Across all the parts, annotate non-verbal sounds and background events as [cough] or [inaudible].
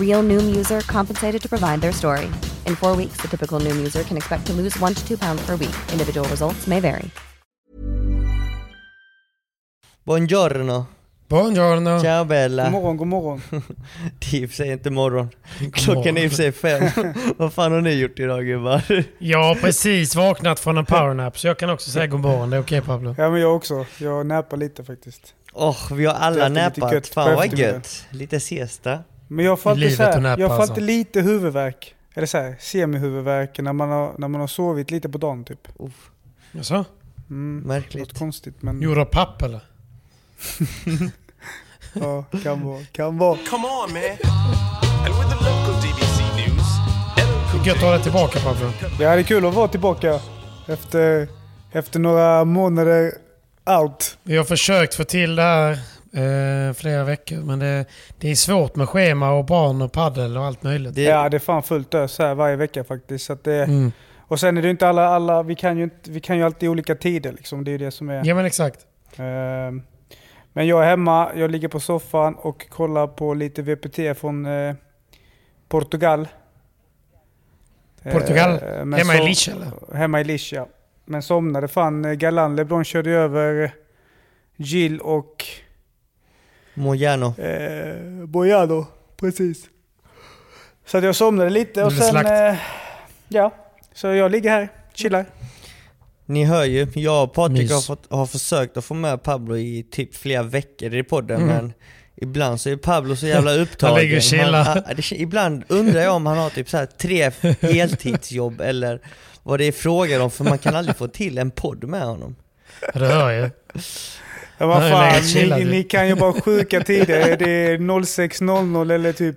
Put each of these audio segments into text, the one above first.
Real Noom user compensated to provide their story. In four weeks, the typical Noom user can expect to lose one to two pounds per week. Individual results may vary. Buongiorno. Buongiorno. Ciao Bella. God morgon, god morgon. [laughs] Det är i och för sig inte morgon. Klockan är i och för sig fem. [laughs] Vad fan har ni gjort idag gubbar? Jag har precis vaknat från en powernap så jag kan också säga god morgon. Det är okej Pablo? Ja men jag också. Jag näpar lite faktiskt. Åh, vi har alla näpat. Fan vad gött. Lite siesta. Men jag får alltid, här, att näppa, jag får alltid alltså. lite huvudvärk. Eller så här, semihuvudvärk när man, har, när man har sovit lite på dagen typ. Uff, Jaså? Mm, märkligt. något konstigt men... Gjord av papp eller? [laughs] Ja, kan vara. Kan vara. Come on, man. And with the local DBC news, Gött att ha dig tillbaka Pablo. Ja, det är kul att vara tillbaka. Efter, efter några månader out. Vi har försökt få till det här eh, flera veckor men det, det är svårt med schema och barn och paddel och allt möjligt. Det, Ja, det är fan fullt ös här varje vecka faktiskt. Så att det, Mm. Och sen är det inte alla, alla vi, kan ju inte, vi kan ju alltid olika tider liksom. Det är ju det som är... Ja men exakt. Ehm, Men jag är hemma, jag ligger på soffan och kollar på lite VPT från eh, Portugal. Portugal? Eh, Hemma i Lich eller? Hemma i Lich ja. Men somnade fan. eh, Galan LeBron körde över Jill och Mojano. eh, Bojano. Precis. Så att jag somnade lite och sen... Eh, ja, så jag ligger här, chillar. Ni hör ju, jag och Patrik har, fått, har försökt att få med Pablo i typ flera veckor i podden Mm. men ibland så är Pablo så jävla [laughs] upptagen. Han ligger och chillar. Han- han- det, ibland undrar jag om han har typ så här tre [laughs] heltidsjobb eller vad det är frågan om för man kan aldrig få till en podd med honom. Ja, det hör jag ju. Ja, vad fan, ni, ni kan ju bara sjuka tider. Det är 06.00 eller typ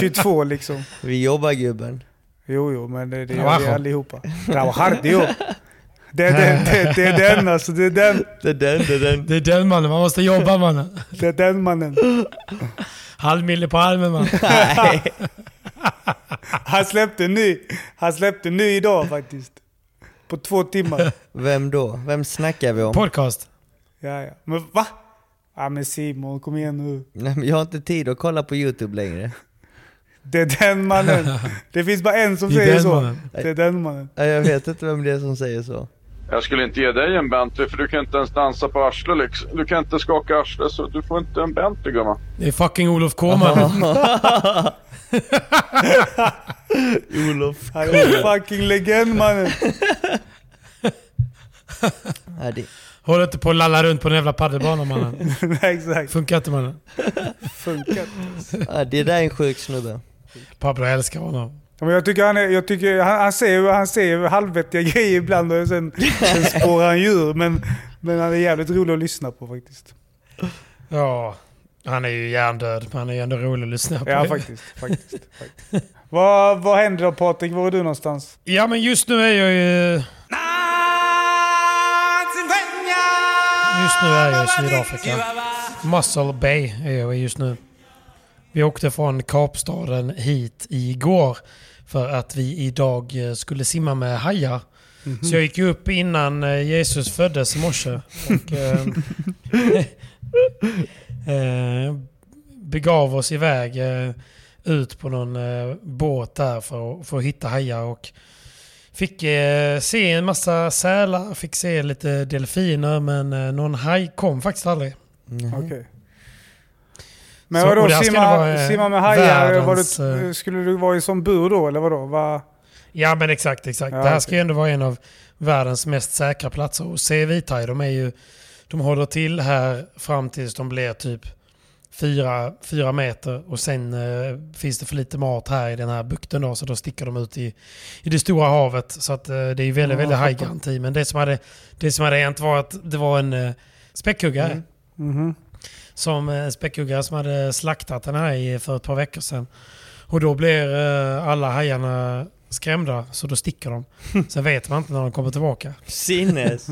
22 liksom. Vi jobbar gubben. Jo, jo, men det, det gör vi allihopa. Trabajardio. Det är den, det, det är den alltså. Det är den, Det är den, det är den. Det är den mannen, man måste jobba mannen. det är den mannen. Halvmille på armen man. Nej. [laughs] Han släppte en ny. Han släppte en ny idag faktiskt. På två timmar. Vem då? Vem snackar vi om? Podcast. Ja, ja. Men va? Ja men Simon, kom igen nu. Nej, men jag har inte tid att kolla på youtube längre. Det är den mannen. Det finns bara en som säger så. mannen. Det är den mannen. Nej, Jag vet inte vem det är som säger så. Jag skulle inte ge dig en Bentley för du kan inte ens dansa på arslet liksom. Du kan inte skaka arslet så du får inte en Bentley gumman. Det är fucking Olof K mannen. [laughs] Olof. Han är fucking legend mannen. Håll inte på att lalla runt på den jävla padelbanan mannen. [laughs] Nej, exakt. Funkar inte mannen. Funkar. ja, det där är en sjuk snubbe. Pablo älskar honom. Ja, Men jag tycker han, är, jag tycker han, han säger, han säger halvvettiga grejer ibland och sen, sen spårar han djur. Men, men han är jävligt rolig att lyssna på faktiskt. Ja, han är ju hjärndöd men han är ju ändå rolig att lyssna på. Ja faktiskt. faktiskt, faktiskt. Vad, vad händer då Patrik? Var är du någonstans? Ja men just nu är jag ju... Just nu är jag i Sydafrika. Muscle Bay är jag i just nu. Vi åkte från Kapstaden hit igår för att vi idag eh, skulle simma med hajar. Så jag gick upp innan eh, Jesus föddes i morse. Och, eh, [laughs] eh, begav oss iväg eh, ut på någon eh, båt där för, att- för att hitta hajar. Och fick eh, se en massa sälar, fick se lite delfiner men eh, någon haj kom faktiskt aldrig. Okej. Men Så- och vadå, simma, vara, eh, simma med hajar? Var världens, du, skulle du vara i sån bur då, eller vadå? Va? Ja men exakt, exakt. Ja, det här ska ju ändå vara en av världens mest säkra platser. Och se vithaj, de är ju... De håller till här fram tills de blir typ fyra, fyra meter och sen eh, finns det för lite mat här i den här bukten då så då sticker de ut i, i det stora havet. Så att eh, det är väldigt, Ja, väldigt fattar. hajgaranti. Men det som, hade, det som hade hänt var att det var en eh, späckhuggare. Mm. Mhm. Som eh, späckhuggare som hade slaktat en haj för ett par veckor sedan. Och då blir eh, alla hajarna skrämda så då sticker de. [laughs] Sen vet man inte när de kommer tillbaka. Sinnes.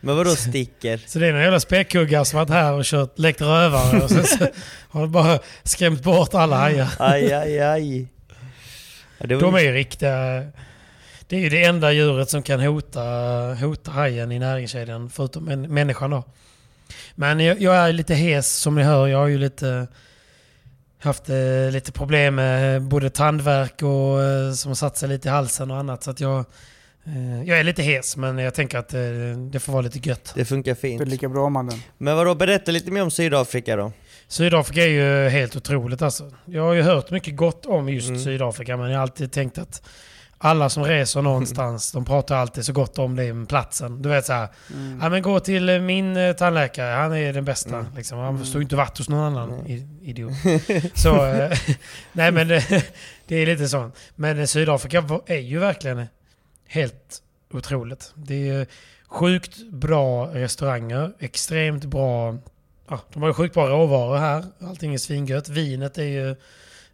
Men vadå sticker? Så det är någon jävla späckhuggare som varit här och kört, lekt rövare och sen så [laughs] har de bara skrämt bort alla hajar. Aj, aj, aj. Ja, var De är ju- riktiga... Det är ju det enda djuret som kan hota, hota hajen i näringskedjan förutom män, människan då. Men jag, jag är lite hes som ni hör. Jag har ju lite haft eh, lite problem med både tandvärk och eh, som satt sig lite i halsen och annat. Så att jag, jag är lite hes men jag tänker att eh, det får vara lite gött. Det funkar Det är fint. lika bra mannen. Men vadå, berätta lite mer om Sydafrika då. Sydafrika är ju helt otroligt alltså. Jag har ju hört mycket gott om just Mm. Sydafrika men jag har alltid tänkt att alla som reser någonstans, de pratar alltid så gott om det med platsen. Du vet så här, Mm. ja men gå till eh, min eh, tandläkare, han är den bästa. Mm. Liksom. Han förstår ju inte varit hos någon annan i- idiot. [laughs] Så, eh, [laughs] nej men det, [laughs] det är lite sånt. Men eh, Sydafrika är ju verkligen helt otroligt. Det är ju sjukt bra restauranger, extremt bra ja, de har ju sjukt bra råvaror här. Allting är svingött. Vinet är ju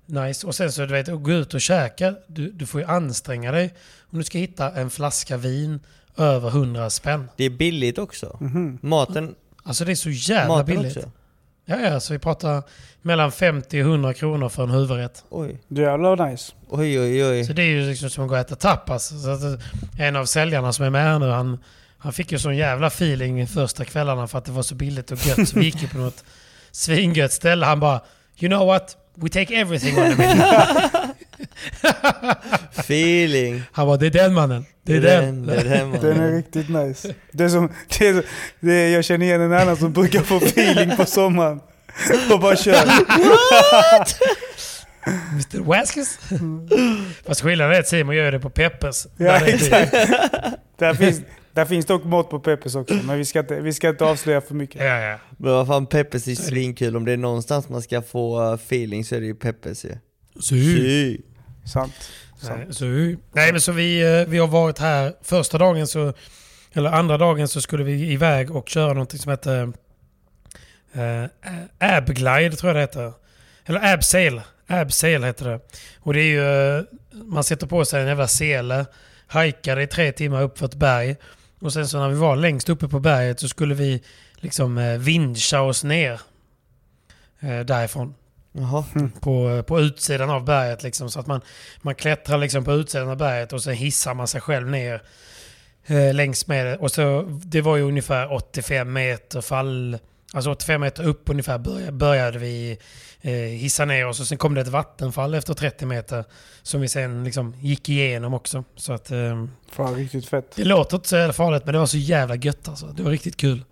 nice. Och sen så du vet, att gå ut och käka. Du, du får ju anstränga dig om du ska hitta en flaska vin över 100 spänn. Det är billigt också. Mhm. Maten, Alltså det är så jävla maten billigt. också. Ja, ja, så vi pratar mellan 50 och 100 kronor för en huvudrätt. Oj, Jävlar nice. oj, oj, oj. Så det är ju liksom som att gå och äta tapas. Så att eh, en av säljarna som är med här nu, han, han fick ju sån jävla feeling första kvällarna för att det var så billigt och gött. Så vi gick ju på något [laughs] svingött ställe. Han bara You know what? We take everything on the menu. [laughs] [laughs] Feeling. Han bara, det är den mannen. Det är den. Det är den [laughs] Den är mannen. riktigt nice. Det är som, det är, det är, jag känner igen en annan som brukar få feeling på sommaren. Och bara kör. [laughs] Mr Waskes. Fast skillnaden är att Simon gör det på Peppers. Ja, Där exakt. Där finns, där finns dock mat på Peppers också, men vi ska inte, vi ska inte avslöja för mycket. Ja, ja. Men vad fan, Peppers är svinkul. Om det är någonstans man ska få feeling så är det ju Peppers ju. Sy. Sant. nej, så, nej men så vi, eh, vi har varit här första dagen så, eller andra dagen så skulle vi iväg och köra någonting som heter uh, Abglide tror jag det heter. Eller Absail. Absail heter det. Och det är ju, eh, man sätter på sig en jävla sele, hajkar i tre timmar upp för ett berg. Och sen så när vi var längst uppe på berget så skulle vi liksom eh, vincha oss ner eh, därifrån. Jaha. På, på utsidan av berget liksom. Så att man, man klättrar liksom på utsidan av berget och sen hissar man sig själv ner eh, längs med det. Och så, det var ju ungefär 85 meter fall... Alltså 85 meter upp ungefär började, vi eh, hissa ner oss. Och sen kom det ett vattenfall efter 30 meter. Som vi sen liksom gick igenom också. Så att... Eh, Fan riktigt fett. det låter inte så jävla farligt men det var så jävla gött alltså. Det var riktigt kul.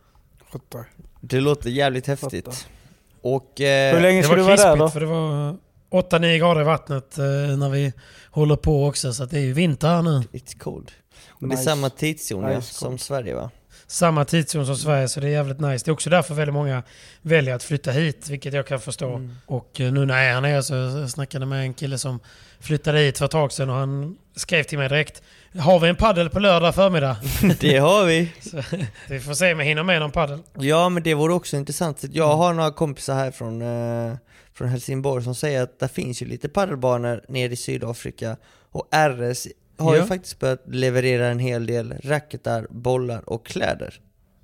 Fattar. Det låter jävligt häftigt. Fattar. Och... Eh, Hur länge Det ska var du vara där då? för det var 8-9 grader i vattnet eh, när vi håller på också. Så att det är ju vinter här nu. It's cold. Och det är Nice. samma tidszon ja, Nice, som cold. Sverige va? Samma tidszon som Sverige så det är jävligt nice. Det är också därför väldigt många väljer att flytta hit, vilket jag kan förstå. Mm. Och eh, nu när jag är här nere så jag snackade med en kille som flyttade hit för ett tag sedan och han skrev till mig direkt. Har vi en paddel på lördag förmiddag? [laughs] Det har vi. [laughs] Så, vi får se om jag hinner med någon paddel. Ja men det vore också intressant. Jag har några kompisar här från, eh, från Helsingborg som säger att det finns ju lite paddelbanor nere i Sydafrika och RS har Ja. ju faktiskt börjat leverera en hel del racketar, bollar och kläder.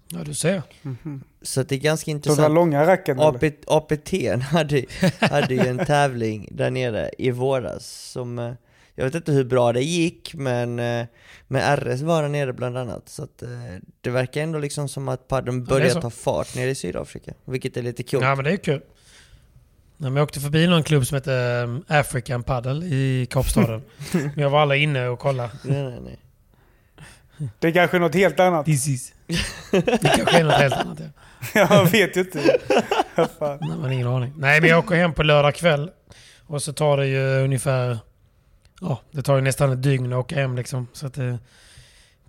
Ja, du ser. Så att det är ganska De där intressant. långa racken? AP, APT hade, hade ju en tävling där nere i våras som, eh, Jag vet inte hur bra det gick, men eh, med RS var där nere bland annat. Så att, eh, det verkar ändå liksom som att padden börjar så. ta fart nere i Sydafrika, vilket är lite kul. Ja men det är kul. Jag åkte förbi någon klubb som heter um, African Paddle i Kapstaden. [laughs] men jag var aldrig inne och kollade. Nej, nej, nej. Det är kanske något helt annat. This is. Det kanske är något helt annat. Ja. [laughs] Jag vet ju inte. [laughs] Fan. Nej, men ingen aning. Nej, men jag åker hem på lördag kväll. Och så tar det ju ungefär... Ja, det tar ju nästan ett dygn att åka hem liksom. Så att det,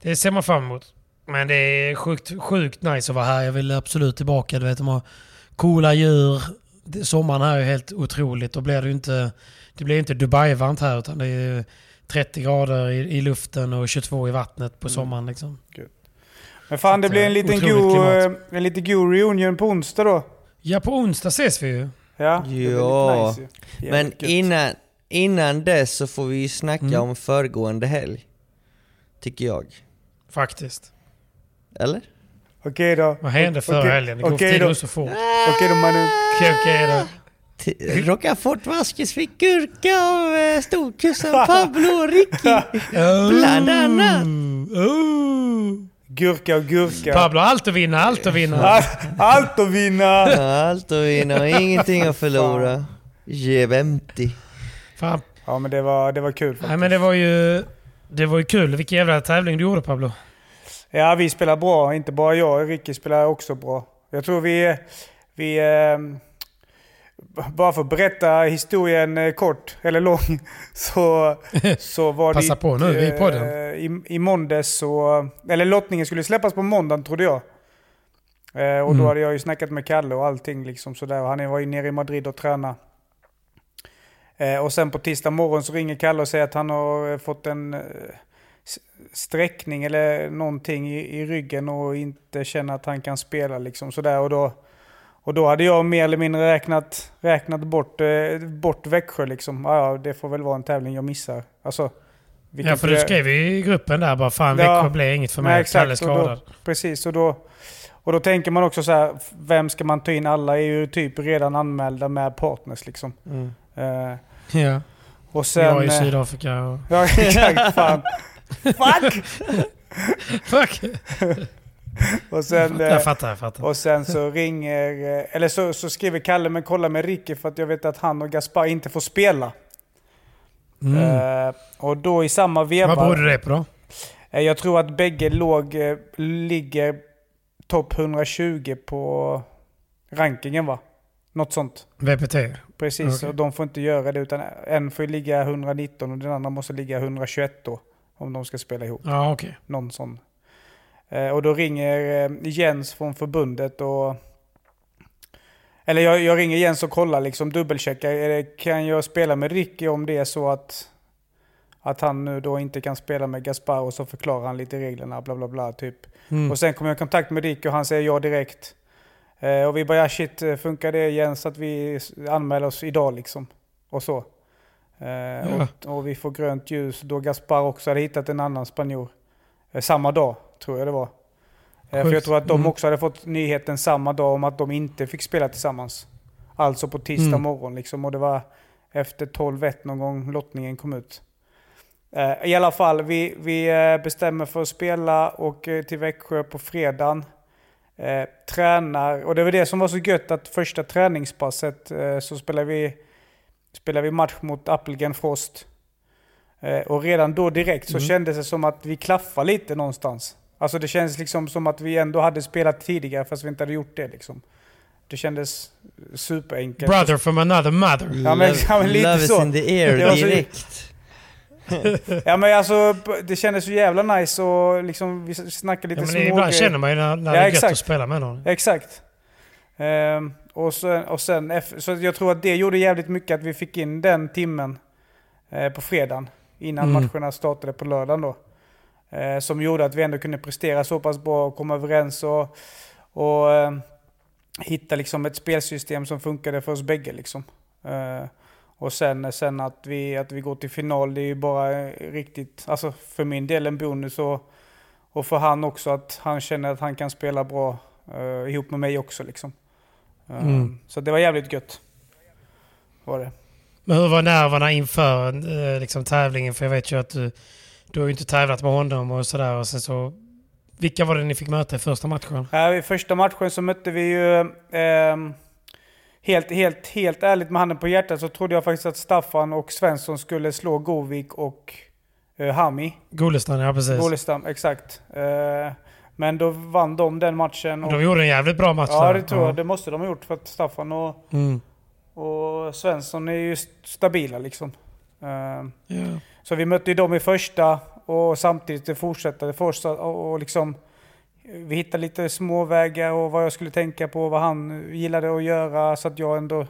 det ser man fram emot. Men det är sjukt, sjukt nice att vara här. Jag vill absolut tillbaka. Du vet, de har coola djur. Sommaren här är helt otroligt. Då blir det ju inte... Det blir inte Dubai-varmt här utan det är 30 grader i, i luften och 22 i vattnet på sommaren liksom. Men fan, det blir en liten god, klimat. eh, en liten god reunion på onsdag då. Ja, på onsdag ses vi ju. Ja, det blir Ja, lite nice ju. Men gött. innan, innan dess så får vi ju snacka Mm. om föregående helg. Tycker jag. Faktiskt. Eller? Okej då. Vad hände förra Okej, helgen? Det går okej tiden då. så fort. Okej då Manu. Okej, okej då. T- Rocka Vaskes fick gurka av eh, storkusen [laughs] Pablo och Ricky. Bland annat. Oh. Gurka och gurka. Pablo, allt att vinna, allt att vinna. [laughs] Allt, att vinna! Allt att vinna och ingenting att förlora. Jevemti. Fan. Ja men det var, det var kul faktiskt. Nej men det var ju... Det var ju kul. Vilken jävla tävling du gjorde Pablo. Ja, vi spelar bra. Inte bara jag. Ricky spelar också bra. Jag tror vi... vi ehm, bara för att berätta historien eh, kort, eller lång, [laughs] så, så var Passa det... på nu i podden. eh, I, I måndags så... Eller lottningen skulle släppas på måndagen trodde jag. Eh, och Mm. då hade jag ju snackat med Kalle och allting liksom sådär. Han var ju nere i Madrid och tränade. Eh, och sen på tisdag morgon så ringer Kalle och säger att han har eh, fått en sträckning eller någonting i, i ryggen och inte känner att han kan spela liksom sådär. Och då, och då hade jag mer eller mindre räknat, räknat bort, eh, bort Växjö liksom. Ja, ja, det får väl vara en tävling jag missar. Alltså, Ja för du skrev ju i gruppen där bara fan Ja. Växjö blev inget för mig. Nej, Kalle exakt. Och då, skadad. precis, och då, och då tänker man också så här, vem ska man ta in? Alla är ju typ redan anmälda med partners liksom. Mm. Eh, Ja. och sen... jag är i eh, Sydafrika och... Ja, [laughs] exakt. Fan. Fuck! Fuck! Och sen, eh, jag fattar, jag fattar. och sen så ringer, eh, eller så, så skriver Kalle, men kolla med Ricky för att jag vet att han och Gaspar inte får spela. Mm. Eh, och då i samma veva... Vad berodde det på då? Eh, Jag tror att bägge låg, eh, ligger topp 120 på rankingen va? Något sånt. VPT? Precis, Okej. och de får inte göra det utan en får ligga 119 och den andra måste ligga 121 då. Om de ska spela ihop. Ja okej. Någon sån. Eh, och då ringer eh, Jens från förbundet och... Eller jag, jag ringer Jens och kollar liksom, dubbelcheckar. Kan jag spela med Ricky om det är så att, att han nu då inte kan spela med Gaspar och så förklarar han lite reglerna, bla bla bla typ. Mm. Och sen kommer jag i kontakt med Ricky och han säger ja direkt. Eh, och vi bara, shit, funkar det Jens att vi anmäler oss idag liksom? Och så. Eh, och, och vi får grönt ljus då Gaspar också hade hittat en annan spanjor. Eh, samma dag, tror jag det var. Eh, för jag tror att de Mm. också hade fått nyheten samma dag om att de inte fick spela tillsammans. Alltså på tisdag Mm. morgon liksom. Och det var efter 12-1 någon gång lottningen kom ut. I alla fall, vi, vi bestämmer för att spela och till Växjö på fredagen. Eh, tränar, och det var det som var så gött att första träningspasset eh, så spelar vi, spelar vi match mot Appelgren Frost. Eh, och redan då direkt så Mm. kändes det som att vi klaffar lite någonstans. Alltså det kändes liksom som att vi ändå hade spelat tidigare fast vi inte hade gjort det liksom. Det kändes superenkelt. Brother from another mother. Ja, men- ja, men lite Love is så. in the air direkt. Ja men alltså det kändes så jävla nice och liksom vi snackade lite Ja, men små ibland grejer. känner man ju när, när Ja, det är gött exakt. att spela med någon. Exakt. Ehm, och sen, och sen, så jag tror att det gjorde jävligt mycket att vi fick in den timmen eh, på fredagen. Innan Mm. matcherna startade på lördagen då. Eh, som gjorde att vi ändå kunde prestera så pass bra och komma överens och, och eh, hitta liksom ett spelsystem som funkade för oss bägge. Liksom. Eh, och sen, sen att, vi, att vi går till final, det är ju bara eh, riktigt, alltså för min del en bonus och, och för han också att han känner att han kan spela bra eh, ihop med mig också. Liksom. Eh, Mm. Så det var jävligt gött. Var det. Men hur var nerverna inför eh, liksom, tävlingen? För jag vet ju att du, du har ju inte tävlat med honom och sådär. Och sen så, vilka var det ni fick möta i första matchen? Ja, I första matchen så mötte vi ju... ehm, helt, helt, helt ärligt med handen på hjärtat så trodde jag faktiskt att Staffan och Svensson skulle slå Govik och uh, Hami. Golestan, ja precis. Golestam, exakt. Eh, men då vann de den matchen. Och, De gjorde en jävligt bra match ja, det tror jag. Det måste de ha gjort för att Staffan och, Mm. och Svensson är ju st- stabila liksom. Eh, Ja. Så vi mötte ju dem i första och samtidigt det fortsatte för oss att- och, liksom vi hittade lite småvägar och vad jag skulle tänka på, vad han gillade att göra så att jag ändå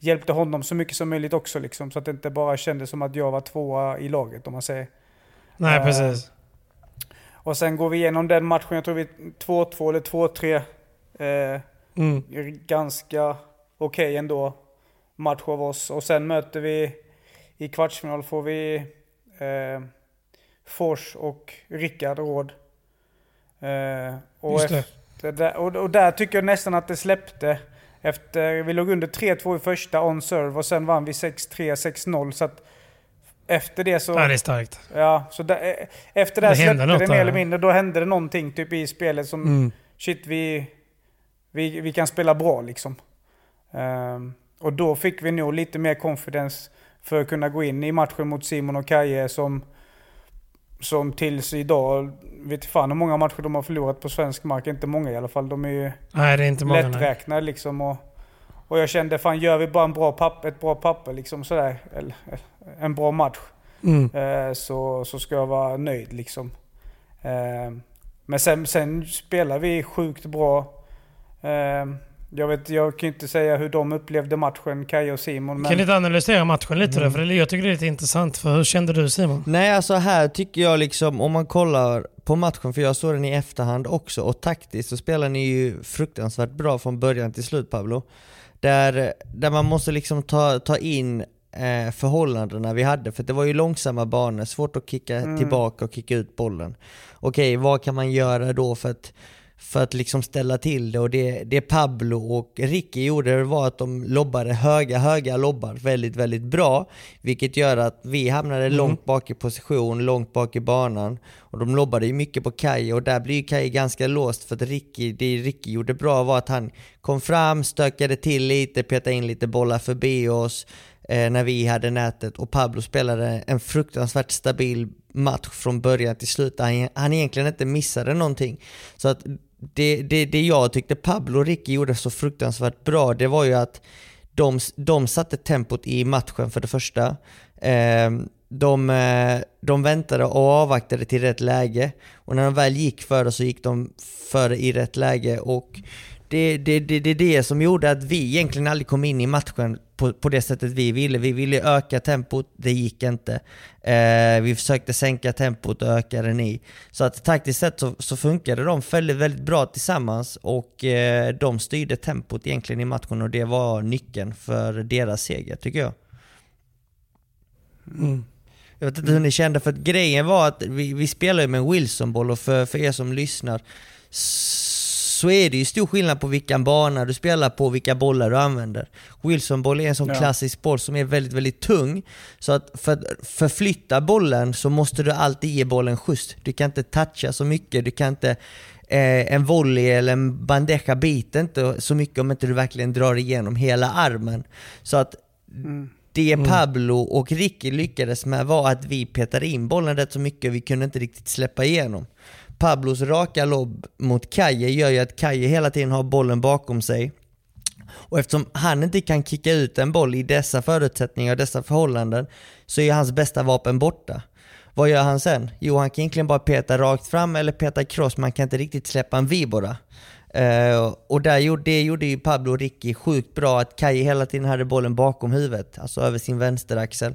hjälpte honom så mycket som möjligt också liksom. Så att det inte bara kändes som att jag var tvåa i laget om man säger. Nej, Eh, precis. Och sen går vi igenom den matchen, jag tror vi 2-2 eller 2-3. Eh, Mm. ganska okej ändå match av oss. Och sen möter vi i kvartsfinal får vi eh, Fors och Rickard Råd. Eh, och, efter, där, och, och där tycker jag nästan att det släppte. Efter, vi låg under 3-2 i första on serve och sen vann vi 6-3, 6-0. Så att efter det så... Ja, det är starkt. Ja, så där, eh, efter det Det släppte något det mer eller mindre. Då hände det någonting typ i spelet som... Mm. Shit, vi, vi, vi kan spela bra liksom. Ehm, och då fick vi nog lite mer confidence för att kunna gå in i matchen mot Simon och Kaje som, som tills idag, vet fan hur många matcher de har förlorat på svensk mark. Inte många i alla fall. De är ju Nej, det är inte många. nej. lätträknade liksom. Och, och jag kände, fan gör vi bara en bra papper, ett bra papper liksom sådär, eller eh, en bra match. Mm. Eh, så, så ska jag vara nöjd liksom. Eh, men sen, sen spelar vi sjukt bra. Eh, jag, vet, jag kan ju inte säga hur de upplevde matchen, Kaja och Simon. Kan Men, lite analysera matchen lite Mm. då? För jag tycker det är lite intressant. För hur kände du Simon? Nej alltså här tycker jag liksom, om man kollar på matchen, för jag såg den i efterhand också, och taktiskt så spelar ni ju fruktansvärt bra från början till slut Pablo. Där, där man måste liksom ta, ta in eh, förhållandena vi hade, för det var ju långsamma banor, svårt att kicka Mm. tillbaka och kicka ut bollen. Okej, vad kan man göra då för att för att liksom ställa till det och det, det Pablo och Ricky gjorde var att de lobbade höga, höga lobbar väldigt, väldigt bra. Vilket gör att vi hamnade långt bak i position, långt bak i banan. Och de lobbade ju mycket på Kaj och där blir ju Kaj ganska låst för att Ricky, det Ricky gjorde bra var att han kom fram, stökade till lite, petade in lite bollar förbi oss eh, när vi hade nätet och Pablo spelade en fruktansvärt stabil match från början till slut. Han, han egentligen inte missade någonting. Så att det, det, det jag tyckte Pablo och Ricky gjorde så fruktansvärt bra, det var ju att de, de satte tempot i matchen för det första. Ehm, eh, de, de väntade och avvaktade till rätt läge och när de väl gick före så gick de före i rätt läge och det, det, det, det är det som gjorde att vi egentligen aldrig kom in i matchen på, på det sättet vi ville. Vi ville öka tempot, det gick inte. Eh, vi försökte sänka tempot och öka den i. Så att taktiskt sett så, så funkade de väldigt, väldigt bra tillsammans och eh, de styrde tempot egentligen i matchen och det var nyckeln för deras seger tycker jag. Mm. Jag vet inte hur ni kände, för att grejen var att vi, vi spelar ju med en Wilson-boll och för, för er som lyssnar så är det ju stor skillnad på vilken bana du spelar på och vilka bollar du använder. Wilson-boll är en sån Ja. klassisk boll som är väldigt, väldigt tung. Så att för att förflytta bollen så måste du alltid ge bollen skjuts. Du kan inte toucha så mycket, du kan inte eh, en volley eller en bandeja biter inte så mycket om inte du verkligen drar igenom hela armen. Så att det Pablo och Ricky lyckades med var att vi petade in bollen rätt så mycket, vi kunde inte riktigt släppa igenom. Pablos raka lobb mot Kaje gör ju att Kaje hela tiden har bollen bakom sig. Och eftersom han inte kan kicka ut en boll i dessa förutsättningar och dessa förhållanden så är hans bästa vapen borta. Vad gör han sen? Jo, han kan egentligen bara peta rakt fram eller peta cross, man kan inte riktigt släppa en vibora. Eh, och där gjorde, det gjorde ju Pablo och Ricky sjukt bra, att Kaj hela tiden hade bollen bakom huvudet, alltså över sin vänsteraxel.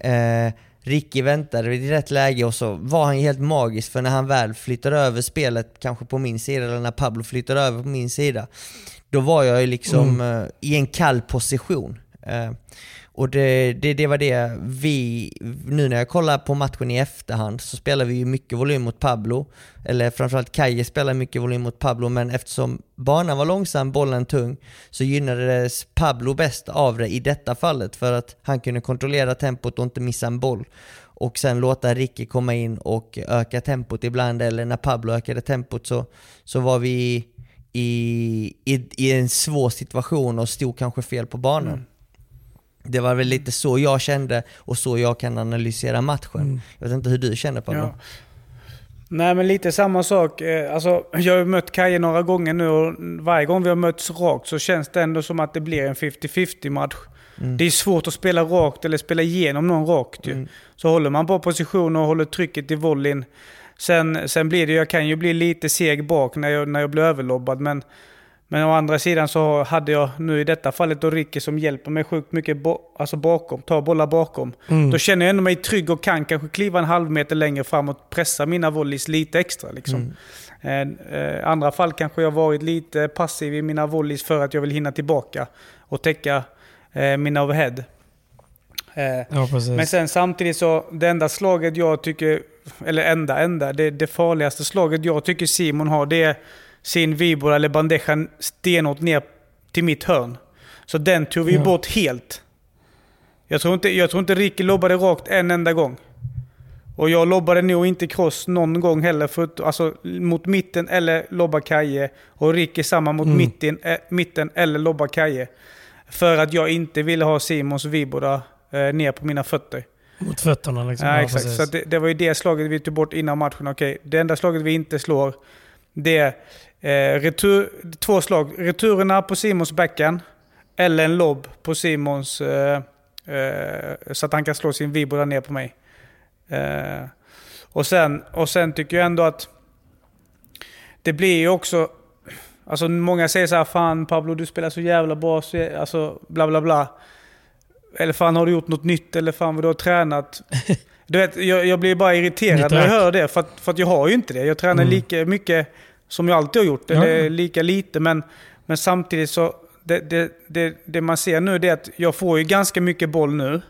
Eh, Ricky väntade i rätt läge och så var han helt magisk för när han väl flyttade över spelet, kanske på min sida, eller när Pablo flyttade över på min sida, då var jag ju liksom eh, i en kall position. Och det, det, det var det vi, nu när jag kollar på matchen i efterhand så spelar vi ju mycket volym mot Pablo, eller framförallt Kaje spelar mycket volym mot Pablo, men eftersom banan var långsam, bollen tung, så gynnades Pablo bäst av det i detta fallet för att han kunde kontrollera tempot och inte missa en boll och sen låta Ricky komma in och öka tempot ibland, eller när Pablo ökade tempot så, så var vi i, i, i en svår situation och stod kanske fel på banan. Mm. Det var väl lite så jag kände och så jag kan analysera matchen. Mm. Jag vet inte hur du känner Pablo? Ja. Nej men lite samma sak. Eh, Alltså, jag har mött Kaje några gånger nu och varje gång vi har mötts rakt så känns det ändå som att det blir en 50-50 match. Det är svårt att spela rakt eller spela igenom någon rakt ju. Så håller man på position och håller trycket i volleyn. Sen, sen blir det, jag kan ju bli lite seg bak när jag, när jag blir överlobbad men men å andra sidan så hade jag nu i detta fallet då Ricky som hjälper mig sjukt mycket bo, alltså bakom, tar bollar bakom. Då känner jag ändå mig trygg och kan kanske kliva en halv meter längre fram och pressa mina volleys lite extra. Liksom. Eh, eh, andra fall kanske jag varit lite passiv i mina volleys för att jag vill hinna tillbaka och täcka eh, mina overhead. Eh, Ja, men sen samtidigt så, det enda slaget jag tycker, eller enda, enda, det, det farligaste slaget jag tycker Simon har, det är sin vibora eller bandeja stenhårt ner till mitt hörn. Så den tog vi Ja. bort helt. Jag tror, inte, jag tror inte Ricky lobbade rakt en enda gång. Och jag lobbade nog inte cross någon gång heller, för, alltså mot mitten eller lobba kaje. Och Ricky samma mot Mm. mitten, eh, mitten eller lobba kaje. För att jag inte ville ha Simons vibora eh, ner på mina fötter. Mot fötterna liksom. Ja, exakt. Så det, det var ju det slaget vi tog bort innan matchen. Okej, det enda slaget vi inte slår, det är eh, retur, två slag. Returerna på Simons backhand, eller en lobb på Simons, eh, eh, så att han kan slå sin vibora ner på mig. Eh, och, sen, och sen tycker jag ändå att det blir ju också... Alltså många säger så här, fan Pablo du spelar så jävla bra, så, jä- alltså bla bla bla. Eller fan har du gjort något nytt? Eller fan vad du har tränat? [laughs] Du vet, jag, jag blir bara irriterad när jag hör det. För att, för att jag har ju inte det. Jag tränar Mm. lika mycket som jag alltid har gjort. Ja. Eller lika lite. Men, men samtidigt så, det, det, det, det man ser nu är att jag får ju ganska mycket boll nu.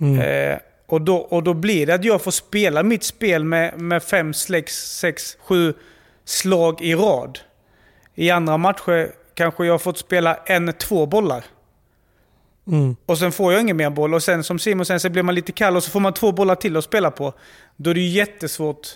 Mm. Eh, och, då, och då blir det att jag får spela mitt spel med, med fem, sex, sex, sju slag i rad. I andra matcher kanske jag har fått spela en, två bollar. Mm. Och sen får jag ingen mer boll. Och sen som Simon sen så blir man lite kall och så får man två bollar till att spela på. Då är det ju jättesvårt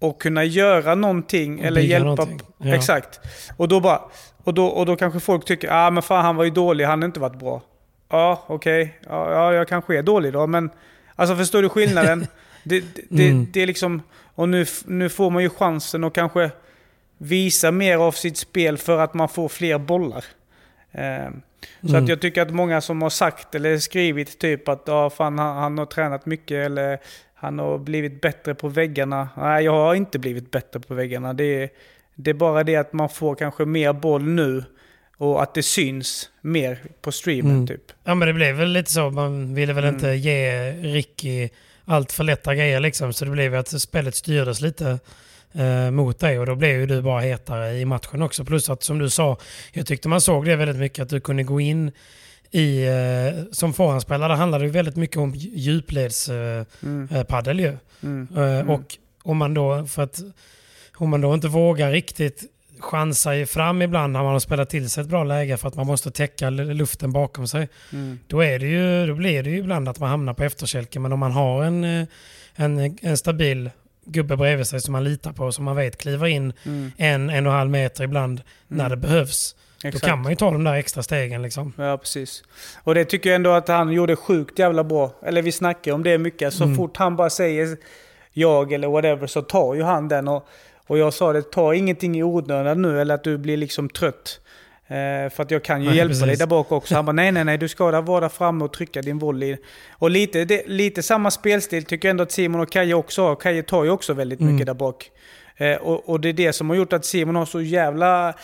att kunna göra någonting Och eller hjälpa. någonting. Ja. Exakt. Och då, bara, och, då, och då kanske folk tycker ah, men fan han var ju dålig, han har inte varit bra. Ja, okej. Ja, ja, jag kanske är dålig då, men alltså förstår du skillnaden? [laughs] det, det, det, Mm. det är liksom, och nu, nu får man ju chansen att kanske visa mer av sitt spel för att man får fler bollar. Eh, så Mm. att jag tycker att många som har sagt eller skrivit typ att ah, fan, han, han har tränat mycket eller han har blivit bättre på väggarna. Nej, jag har inte blivit bättre på väggarna. Det är, det är bara det att man får kanske mer boll nu och att det syns mer på streamen Mm. typ. Ja men det blev väl lite så. Man ville väl Mm. inte ge Ricky allt för lätta grejer liksom. Så det blev att spelet styrdes lite eh, mot dig och då blev ju du bara hetare i matchen också. Plus att som du sa, jag tyckte man såg det väldigt mycket att du kunde gå in i, eh, som förhandsspelare handlade det väldigt mycket om djupledspadel eh, Mm. eh, ju. Mm. Eh, Och om man då, för att om man då inte vågar riktigt chansa fram ibland när man har spelat till sig ett bra läge för att man måste täcka luften bakom sig. Mm. Då, är det ju, då blir det ju ibland att man hamnar på efterkälken. Men om man har en, eh, en, en stabil gubbe bredvid sig som man litar på, som man vet kliver in Mm. en, en och en halv meter ibland när det behövs. Exakt. Då kan man ju ta de där extra stegen liksom. Ja, precis. Och det tycker jag ändå att han gjorde sjukt jävla bra. Eller vi snackar om det mycket. Så Mm. fort han bara säger jag eller whatever så tar ju han den. Och, och jag sa det, ta ingenting i onödan nu eller att du blir liksom trött. Eh, för att jag kan ju Nej, hjälpa precis. dig där bak också. Han bara nej, nej, nej, du ska där vara där framme och trycka din volley. Och lite, det, lite samma spelstil tycker jag ändå att Simon och Kaje också har. Kaje tar ju också väldigt Mm. mycket där bak. Eh, och, och det är det som har gjort att Simon har så jävla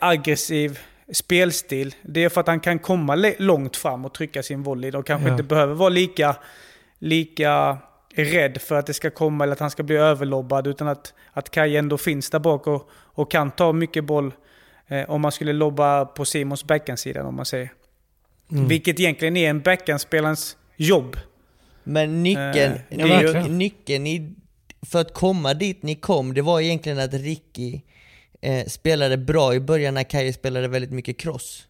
aggressiv spelstil. Det är för att han kan komma långt fram och trycka sin volley. Och kanske Ja. inte behöver vara lika, lika rädd för att det ska komma eller att han ska bli överlobbad. Utan att, att Kaj ändå finns där bak och, och kan ta mycket boll eh, om man skulle lobba på Simons backhandsidan om man säger. Mm. Vilket egentligen är en backhandspelarens jobb. Men nyckeln, Eh, ja, ny, verkligen. nyckeln i, för att komma dit ni kom, det var egentligen att Ricky eh, spelade bra i början när Kaje spelade väldigt mycket cross.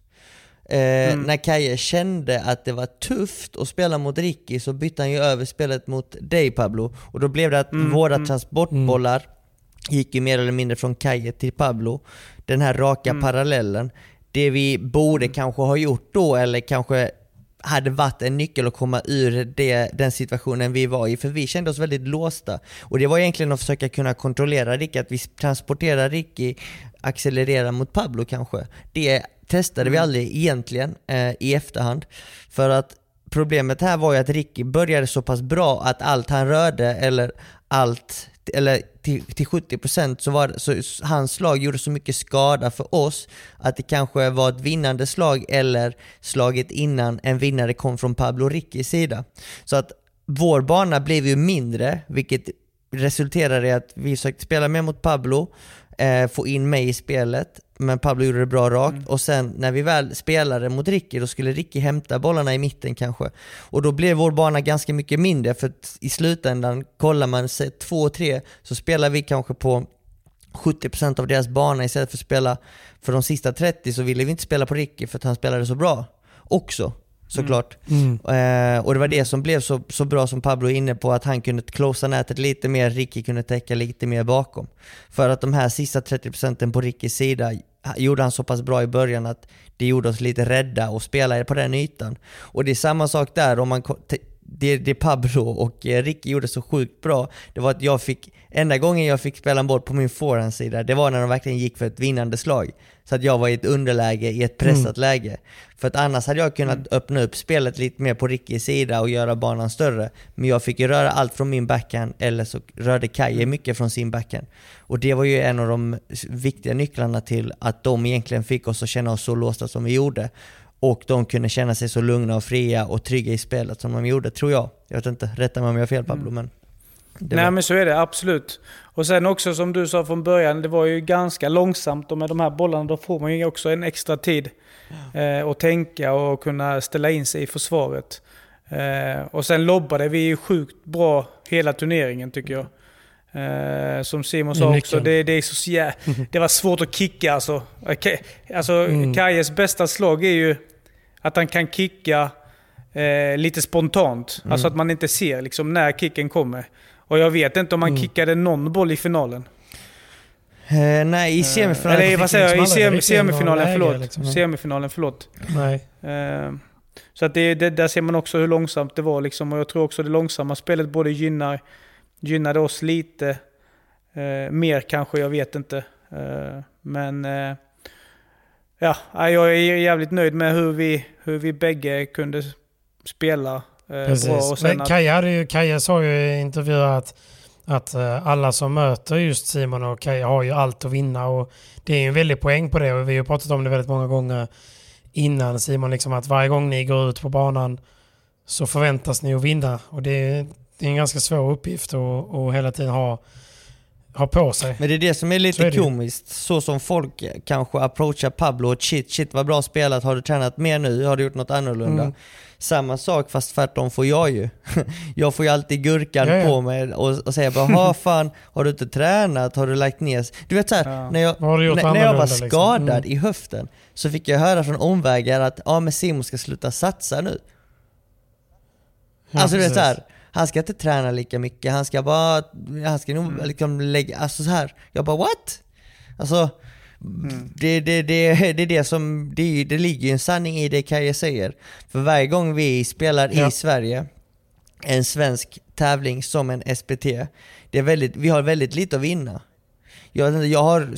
Eh, Mm. När Kaje kände att det var tufft att spela mot Ricky så bytte han ju över spelet mot dig Pablo. Och då blev det att Mm, våra mm. transportbollar gick ju mer eller mindre från Kaje till Pablo. Den här raka Mm. parallellen. Det vi borde kanske ha gjort då, eller kanske hade varit en nyckel att komma ur det, den situationen vi var i, för vi kände oss väldigt låsta. Och det var egentligen att försöka kunna kontrollera Ricky, att vi transporterar Ricky, accelerera mot Pablo kanske. Det testade vi aldrig egentligen eh, i efterhand. För att problemet här var ju att Ricky började så pass bra att allt han rörde, eller allt, eller till, till 70% så var det, så hans slag gjorde så mycket skada för oss att det kanske var ett vinnande slag eller slaget innan en vinnare kom från Pablo Rickis sida. Så att vår bana blev ju mindre, vilket resulterade i att vi försökte spela mer mot Pablo, eh, få in mig i spelet, men Pablo gjorde det bra rakt. Och sen när vi väl spelade mot Ricky, då skulle Ricky hämta bollarna i mitten kanske. Och då blev vår bana ganska mycket mindre, för i slutändan, kollar man sig 2-3, så spelar vi kanske på 70% av deras bana istället för att spela för de sista 30 så ville vi inte spela på Ricky för att han spelade så bra också såklart. Mm. Eh, och det var det som blev så, så bra som Pablo är inne på, att han kunde closea nätet lite mer, Ricky kunde täcka lite mer bakom. För att de här sista 30% på Rickys sida gjorde han så pass bra i början att det gjorde oss lite rädda och spela på den ytan. Och det är samma sak där, om man det, det Pablo och eh, Ricky gjorde så sjukt bra, det var att jag fick, enda gången jag fick spela en boll på min forehandsida, det var när de verkligen gick för ett vinnande slag. Så att jag var i ett underläge, i ett pressat läge. För att annars hade jag kunnat öppna upp spelet lite mer på Rickys sida och göra banan större. Men jag fick ju röra allt från min backhand, eller så rörde Kaje mycket från sin backhand. Och det var ju en av de viktiga nycklarna till att de egentligen fick oss att känna oss så låsta som vi gjorde. Och de kunde känna sig så lugna och fria och trygga i spelet som de gjorde, tror jag. Jag vet inte, rätta mig om jag har fel Pablo, men... Det Nej var- men så är det, absolut. Och sen också som du sa från början, det var ju ganska långsamt och med de här bollarna då får man ju också en extra tid eh, att tänka och kunna ställa in sig i försvaret. Eh, och sen lobbade vi ju sjukt bra hela turneringen tycker jag. Eh, som Simon sa också, nyckeln. det, det, är så jä- det var svårt att kicka alltså. Alltså Mm. Kajes bästa slag är ju att han kan kicka eh, lite spontant. Alltså att man inte ser liksom, när kicken kommer. Och jag vet inte om han kickade någon boll i finalen. Eh, nej, i semifinalen... Eller vad säger jag? I sem semifinalen, läge, förlåt. liksom. Semifinalen, förlåt. Nej. Eh, så att det, det, där ser man också hur långsamt det var. Liksom. Och jag tror också det långsamma spelet både gynnar, gynnade oss lite. Eh, mer kanske, jag vet inte. Eh, men eh, ja, jag är jävligt nöjd med hur vi, hur vi bägge kunde spela eh. Precis. Och sen Men Kaja, hade ju, Kaja sa ju i intervjuer att, att eh, alla som möter just Simon och Kaja har ju allt att vinna. Och det är ju en väldig poäng på det och vi har ju pratat om det väldigt många gånger innan Simon. Liksom att varje gång ni går ut på banan så förväntas ni att vinna. Och det är, det är en ganska svår uppgift att, att hela tiden ha, ha på sig. Men det är det som är Så lite är det ju. komiskt, så som folk kanske approachar Pablo och shit, shit vad bra spelat, har du tränat mer nu? Har du gjort något annorlunda? Mm. Samma sak fast tvärtom får jag ju. [laughs] jag får ju alltid gurkan Ja, ja. på mig och, och säger bara ha [laughs] fan, har du inte tränat? Har du lagt ner? Du vet såhär, Ja. när, jag, när, när jag var liksom? skadad Mm. i höften så fick jag höra från omvägar att ja men Simon ska sluta satsa nu. Alltså du vet såhär, han ska inte träna lika mycket, han ska bara, han ska nog Mm. liksom lägga, alltså så här. Jag bara what? Alltså, Mm. det, det, det, det är det som, det, det ligger ju en sanning i det Kaje säger. För varje gång vi spelar Ja. i Sverige, en svensk tävling som en SPT, det är väldigt, vi har väldigt lite att vinna. Jag, jag har,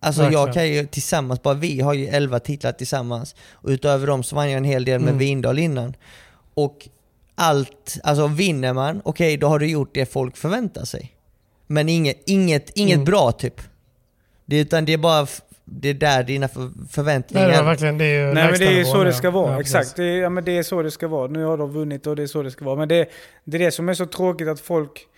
alltså jag Verkligen. kan ju tillsammans, bara vi har ju 11 titlar tillsammans. Och utöver dem så vann jag en hel del med Mm. Vindal innan. Och allt, alltså vinner man, okej då har du gjort det folk förväntar sig. Men inget, inget, inget Mm. bra typ. Det, utan det är bara, det är där dina för, förväntningar... Nej, verkligen, det är ju Nej men det är så det ska vara. Ja, Exakt. Det är, ja, men det är så det ska vara. Nu har de vunnit och det är så det ska vara. Men det, det är det som är så tråkigt att folk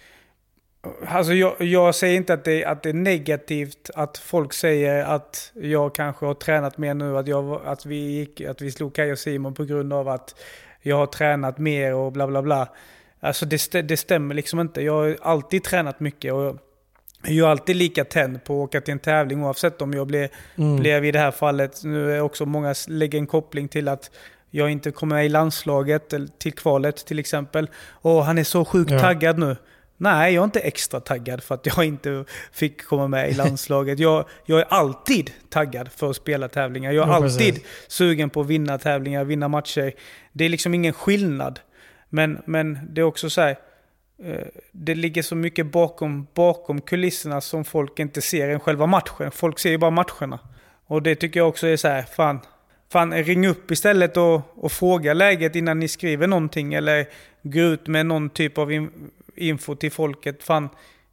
Alltså jag, jag säger inte att det, att det är negativt att folk säger att jag kanske har tränat mer nu, att, jag, att, vi, gick, att vi slog Kaj och Simon på grund av att jag har tränat mer och bla bla bla. Alltså det, det stämmer liksom inte. Jag har alltid tränat mycket och jag är alltid lika tänd på att åka till en tävling oavsett om jag blev, Mm. blev i det här fallet, nu är också många lägger en koppling till att jag inte kommer med i landslaget, eller till kvalet till exempel. Och han är så sjukt Ja. taggad nu. Nej, jag är inte extra taggad för att jag [laughs] inte fick komma med i [laughs] landslaget. Jag, jag är alltid taggad för att spela tävlingar. Jag är Ja, alltid precis. sugen på att vinna tävlingar, vinna matcher. Det är liksom ingen skillnad. Men, men det är också så här, Eh, det ligger så mycket bakom, bakom kulisserna som folk inte ser än själva matchen. Folk ser ju bara matcherna. Och det tycker jag också är så här, fan, fan ring upp istället och, och fråga läget innan ni skriver någonting. Eller gå ut med någon typ av in, info till folket. Fan,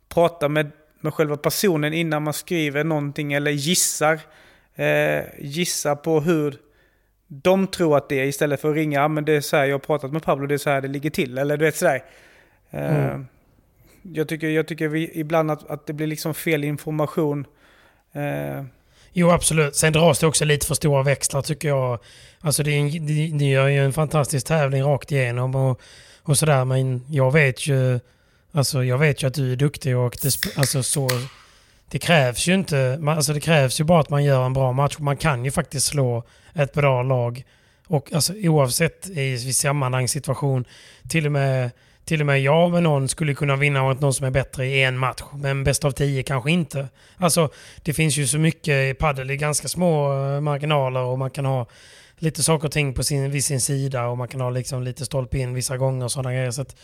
prata med, med själva personen innan man skriver någonting eller gissar. Eh, gissa på hur de tror att det är istället för att ringa, "Ja, men det är så här jag har pratat med Pablo, det är så här det ligger till. Eller du vet sådär. Eh, Mm. Jag tycker, jag tycker vi, ibland att, att det blir liksom fel information. Eh, Jo, absolut. Sen dras det också lite för stora växlar tycker jag. Alltså det är en, ni, ni gör ju en fantastisk tävling rakt igenom och, och sådär. Men jag vet ju alltså jag vet ju att du är duktig och det, alltså så, det krävs ju inte. Alltså det krävs ju bara att man gör en bra match. Man kan ju faktiskt slå ett bra lag. Och alltså, oavsett i, i sammanhang, situation, till och med till och med jag med någon skulle kunna vinna mot någon som är bättre i en match. Men bäst av tio kanske inte. Alltså, det finns ju så mycket i padel är ganska små eh, marginaler och man kan ha lite saker och ting på sin, vid sin sida och man kan ha liksom lite stolpe in vissa gånger och sådana grejer. Så att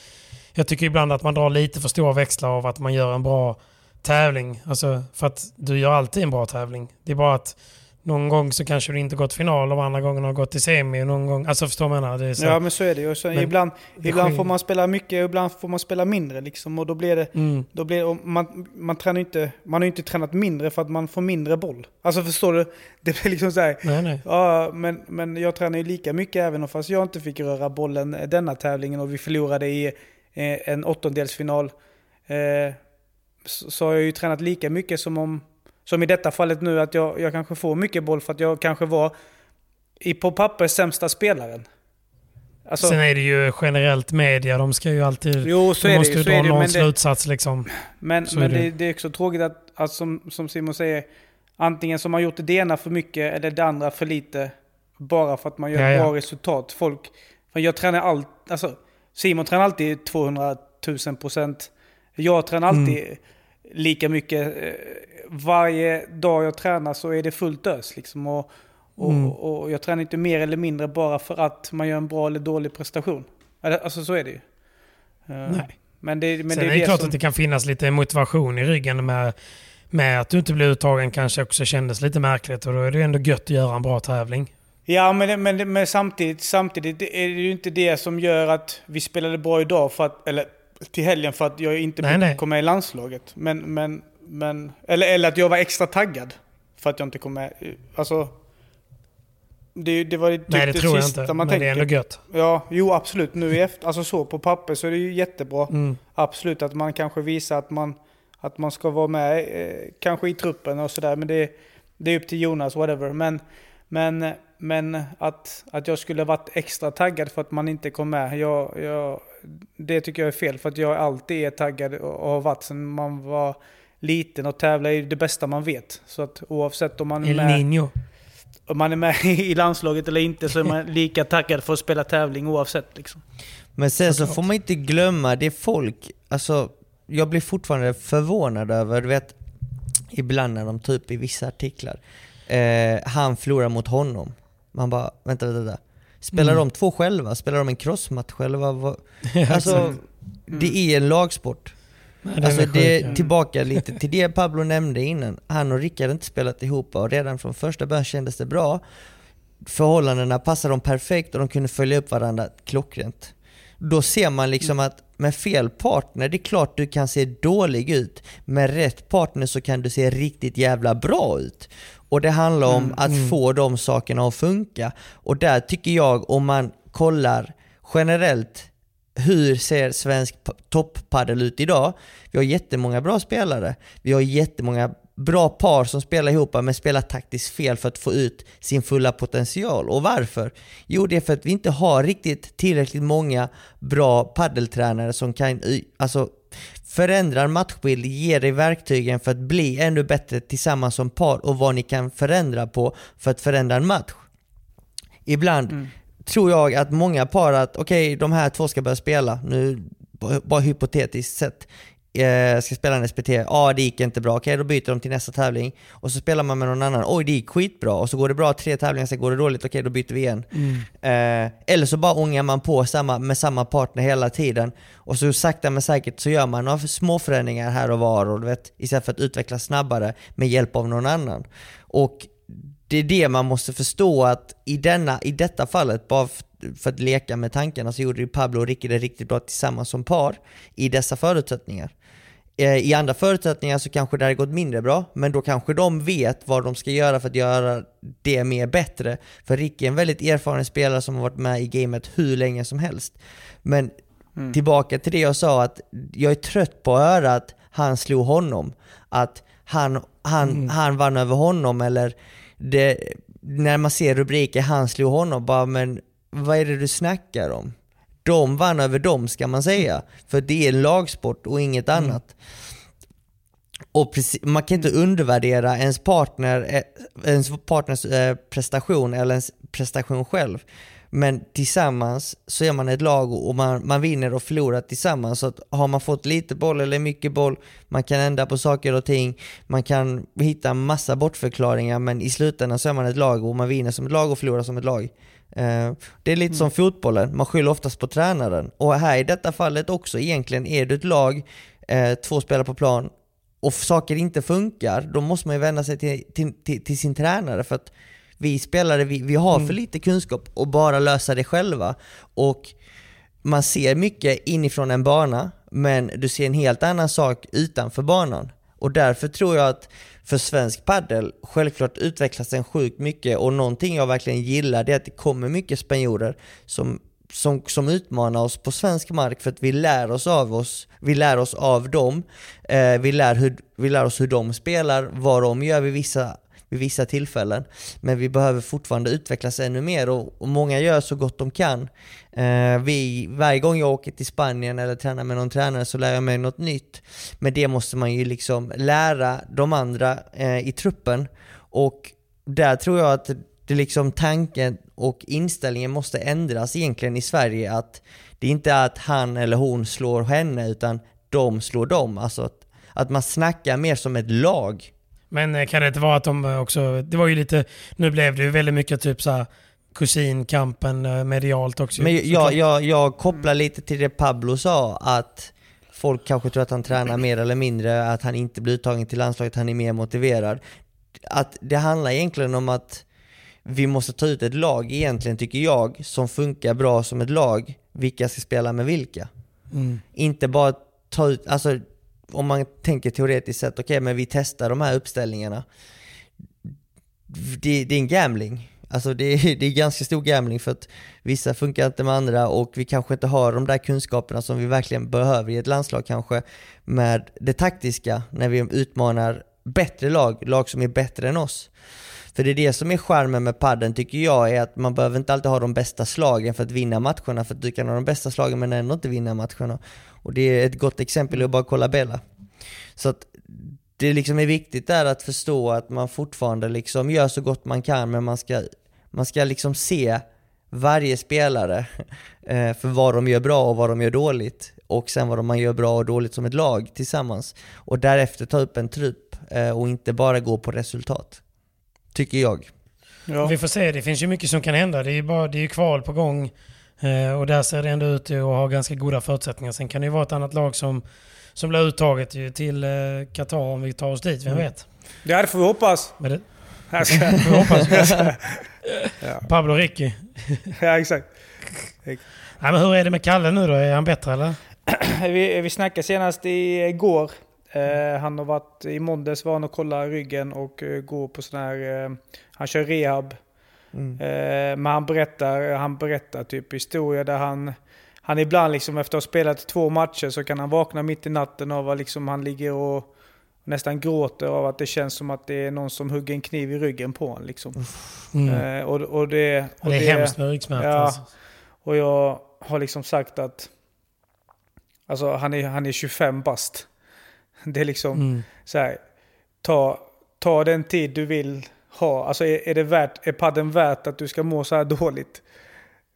jag tycker ibland att man drar lite för stora växlar av att man gör en bra tävling. Alltså, för att du gör alltid en bra tävling. Det är bara att någon gång så kanske du inte gått final och andra gången har gått till semi. Och någon gång, alltså förstår du vad jag? Det så. Ja men så är det ju. Ibland, det ibland får man spela mycket, ibland får man spela mindre liksom. Och då blir det... Mm. Då blir, och man, man, tränar inte, man har ju inte tränat mindre för att man får mindre boll. Alltså förstår du? [laughs] Det blir liksom så här. Nej, nej. Ja, men, men jag tränar ju lika mycket även om fast jag inte fick röra bollen denna tävlingen och vi förlorade i eh, en åttondelsfinal. Eh, så, så har jag ju tränat lika mycket som om, som i detta fallet nu att jag, jag kanske får mycket boll för att jag kanske var i, på papper sämsta spelaren. Alltså, Sen är det ju generellt media, de ska ju alltid... jo, så de är måste det ju dra någon men det, slutsats liksom. Men, Så är men det. det, det är också tråkigt att, att som, som Simon säger, antingen som man gjort det ena för mycket eller det andra för lite. Bara för att man gör Ja, ja. bra resultat. Folk, för jag tränar allt, alltså Simon tränar alltid 200 000 procent. Jag tränar Mm. Lika mycket. Eh, Varje dag jag tränar så är det fullt ös liksom. Och, och, Mm. och jag tränar inte mer eller mindre bara för att man gör en bra eller dålig prestation. Alltså så är det ju. Eh, Nej. Men det, men Sen det är det det klart som... att det kan finnas lite motivation i ryggen med, med att du inte blev uttagen kanske också kändes lite märkligt och då är det ändå gött att göra en bra tävling. Ja, men, men, men samtidigt, samtidigt är det ju inte det som gör att vi spelade bra idag, för att, eller till helgen, för att jag inte Nej, nej. kom med i landslaget. Men, men, men, eller, eller att jag var extra taggad för att jag inte kom med. Alltså, det, det var typ Nej det, tror jag sista inte, man men det tänker. är ändå gött. Ja, jo absolut. Nu i efter, alltså så på papper så är det ju jättebra. Mm. Absolut att man kanske visar att man, att man ska vara med eh, kanske i truppen och sådär. Men det, det är upp till Jonas, whatever. Men, men, men att, att jag skulle varit extra taggad för att man inte kom med. Jag, jag, det tycker jag är fel. För att jag alltid är taggad och har varit sedan man var liten. Och tävla är det bästa man vet. Så att oavsett om man är El med Niño. om man är med [laughs] i landslaget eller inte så är man [laughs] lika taggad för att spela tävling oavsett. Liksom. Men sen så får man inte glömma, det är folk, alltså jag blir fortfarande förvånad över, du vet, ibland när de typ i vissa artiklar, eh, han förlorar mot honom. Man bara, vänta, vänta, vänta. Spelar Mm. de två själva? Spelar de en crossmatch själva? [laughs] Alltså, det är en lagsport. den Alltså är det, sjuk. tillbaka lite till det Pablo nämnde innan. Han och Rickard har inte spelat ihop och redan från första början kändes det bra. Förhållandena passade dem perfekt och de kunde följa upp varandra klockrent. Då ser man liksom att med fel partner, det är klart du kan se dålig ut. Med rätt partner så kan du se riktigt jävla bra ut. Och det handlar om att få de sakerna att funka. Och där tycker jag, om man kollar generellt hur ser svensk topppadel ut idag? Vi har jättemånga bra spelare. Vi har jättemånga bra par som spelar ihop men spelar taktiskt fel för att få ut sin fulla potential. Och varför? Jo, det är för att vi inte har riktigt tillräckligt många bra paddeltränare som kan alltså, förändra en matchbild, ge dig verktygen för att bli ännu bättre tillsammans som par och vad ni kan förändra på för att förändra en match. Ibland tror jag att många par att okej, de här två ska börja spela, nu bara hypotetiskt sett, eh, ska spela en SPT, ja ah, det gick inte bra, okej då byter de till nästa tävling. Och så spelar man med någon annan, oj det gick skitbra. Och så går det bra tre tävlingar, sen går det dåligt, okej då byter vi igen. Eh, eller så bara ångar man på samma, med samma partner hela tiden. Och så sakta men säkert så gör man några små förändringar här och var och du vet, istället för att utvecklas snabbare med hjälp av någon annan. Och det är det man måste förstå att i, denna, i detta fallet, bara för att leka med tankarna, så gjorde ju Pablo och Ricky det riktigt bra tillsammans som par i dessa förutsättningar. Eh, I andra förutsättningar så kanske det hade gått mindre bra, men då kanske de vet vad de ska göra för att göra det mer bättre. För Ricky är en väldigt erfaren spelare som har varit med i gamet hur länge som helst. Men tillbaka till det jag sa, att jag är trött på att höra att han slog honom. Att han, han, han vann över honom eller det, när man ser rubriker han slog honom, bara men vad är det du snackar om? De vann över dem ska man säga. För det är en lagsport och inget annat. Och precis, man kan inte undervärdera ens, partner, eh, ens partners eh, prestation eller ens prestation själv. Men tillsammans så är man ett lag och man, man vinner och förlorar tillsammans. Så att har man fått lite boll eller mycket boll, man kan ändra på saker och ting, man kan hitta massa bortförklaringar men i slutändan så är man ett lag och man vinner som ett lag och förlorar som ett lag. Eh, Det är lite som fotbollen, man skyller oftast på tränaren. Och här i detta fallet också, egentligen är du ett lag, eh, två spelare på plan och saker inte funkar, då måste man ju vända sig till, till, till, till sin tränare för att vi spelare, vi, vi har för lite kunskap och bara lösa det själva. Och man ser mycket inifrån en bana, men du ser en helt annan sak utanför banan. Och därför tror jag att för svensk paddel, självklart utvecklas den sjukt mycket och någonting jag verkligen gillar det är att det kommer mycket spanjorer som, som, som utmanar oss på svensk mark för att vi lär oss av oss, vi lär oss av dem, eh, vi, lär hur, vi lär oss hur de spelar, vad de gör vid vissa vid vissa tillfällen. Men vi behöver fortfarande utvecklas ännu mer och, och många gör så gott de kan. Eh, vi, varje gång jag åker till Spanien eller tränar med någon tränare så lär jag mig något nytt. Men det måste man ju liksom lära de andra eh, i truppen och där tror jag att det liksom tanken och inställningen måste ändras egentligen i Sverige att det är inte att han eller hon slår henne utan de slår dem. Alltså att, att man snackar mer som ett lag. Men eh, kan det inte vara att de eh, också... Det var ju lite... Nu blev det ju väldigt mycket typ så här kusinkampen eh, medialt också. Men jag, jag, jag kopplar lite till det Pablo sa, att folk kanske tror att han tränar mer eller mindre, att han inte blir uttagen till landslaget, han är mer motiverad. Att det handlar egentligen om att vi måste ta ut ett lag egentligen, tycker jag, som funkar bra som ett lag, vilka ska spela med vilka. Mm. Inte bara ta ut, alltså om man tänker teoretiskt sett, okej men vi testar de här uppställningarna. Det, det är en gambling. Alltså det, är- [laughs] det är ganska stor gambling för att vissa funkar inte med andra och vi kanske inte har de där kunskaperna som vi verkligen behöver i ett landslag kanske med det taktiska när vi utmanar bättre lag, lag som är bättre än oss. För det är det som är charmen med padden tycker jag, är att man behöver inte alltid ha de bästa slagen för att vinna matcherna, för att du kan ha de bästa slagen men ändå inte vinna matcherna. Och det är ett gott exempel att bara kolla Bella. Så att det liksom är viktigt där att förstå att man fortfarande liksom gör så gott man kan, men man ska, man ska liksom se varje spelare [laughs] eh, för vad de gör bra och vad de gör dåligt. Och sen vad man gör bra och dåligt som ett lag tillsammans. Och därefter ta upp en trupp eh, och inte bara gå på resultat. Tycker jag. Ja. Vi får se, det finns ju mycket som kan hända. Det är ju bara, det är ju kval på gång. Eh, och där ser det ändå ut att ha ganska goda förutsättningar. Sen kan det ju vara ett annat lag som, som blir uttaget till eh, Qatar om vi tar oss dit, vem Mm. vet? Ja, det får vi hoppas. Men det, ska- [laughs] vi hoppas. [laughs] Pablo Ricci. [laughs] ja, exakt. Nej, men hur är det med Kalle nu då? Är han bättre eller? [clears throat] Vi, vi snackade senast igår. Eh, han har varit, i måndags var han och kollade ryggen och eh, går på sån här, eh, han kör rehab. Mm. Eh, men han berättar, han berättar typ historia där han, han ibland liksom efter att ha spelat två matcher så kan han vakna mitt i natten av att liksom han ligger och nästan gråter av att det känns som att det är någon som hugger en kniv i ryggen på honom. Liksom. Mm. Eh, och, och det, och det är hemskt med ryggsmärta. Ja, Alltså. och jag har liksom sagt att alltså, han, är, han är 25 bast. [laughs] Det är liksom Mm. så här, ta, ta den tid du vill ha. Alltså är, är, det värt, är padden värt att du ska må så här dåligt?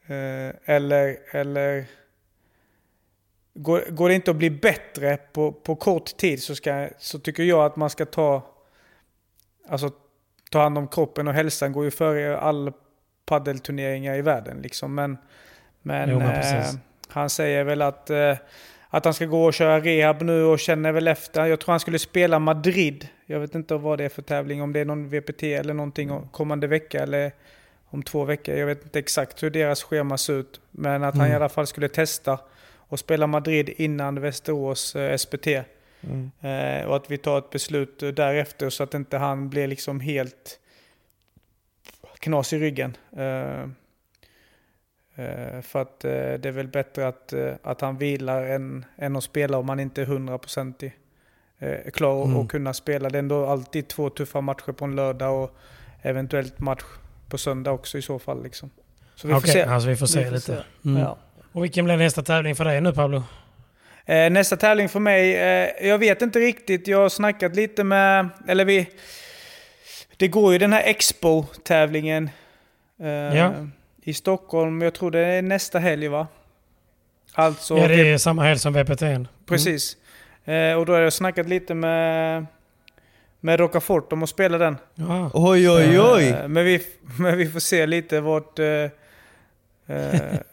Eh, eller eller går, går det inte att bli bättre på, på kort tid så, ska, så tycker jag att man ska ta, alltså, ta hand om kroppen och hälsan går ju före all paddelturneringar i världen. Liksom. Men, men, Jo, men eh, han säger väl att, eh, att han ska gå och köra rehab nu och känner väl efter. Jag tror han skulle spela Madrid. Jag vet inte vad det är för tävling, om det är någon VPT eller någonting om- kommande vecka eller om två veckor. Jag vet inte exakt hur deras schema ser ut. Men att han Mm. i alla fall skulle testa och spela Madrid innan Västerås eh, SPT. Mm. Eh, och att vi tar ett beslut därefter så att inte han blir liksom helt knas i ryggen. Eh, eh, för att det är väl bättre att, att han vilar än, än att spela om han inte är hundraprocentig eh, klar och- Mm. och kunna spela. Det är ändå alltid två tuffa matcher på en lördag och eventuellt match på söndag också i så fall. Liksom. Så vi får se. alltså vi får se Vi får lite. se. Mm. Ja. Och vilken blir nästa tävling för dig nu Pablo? Eh, nästa tävling för mig, eh, jag vet inte riktigt. Jag har snackat lite med, eller vi... Det går ju den här Expo-tävlingen eh, Ja. i Stockholm. Jag tror det är nästa helg va? Alltså, ja, det är samma helg som VPT. Mm. Eh, och då har jag snackat lite med, med Rocafort om att spela den. Ja. Oj oj oj! Eh, Men vi, men vi får se lite vart... Eh, eh,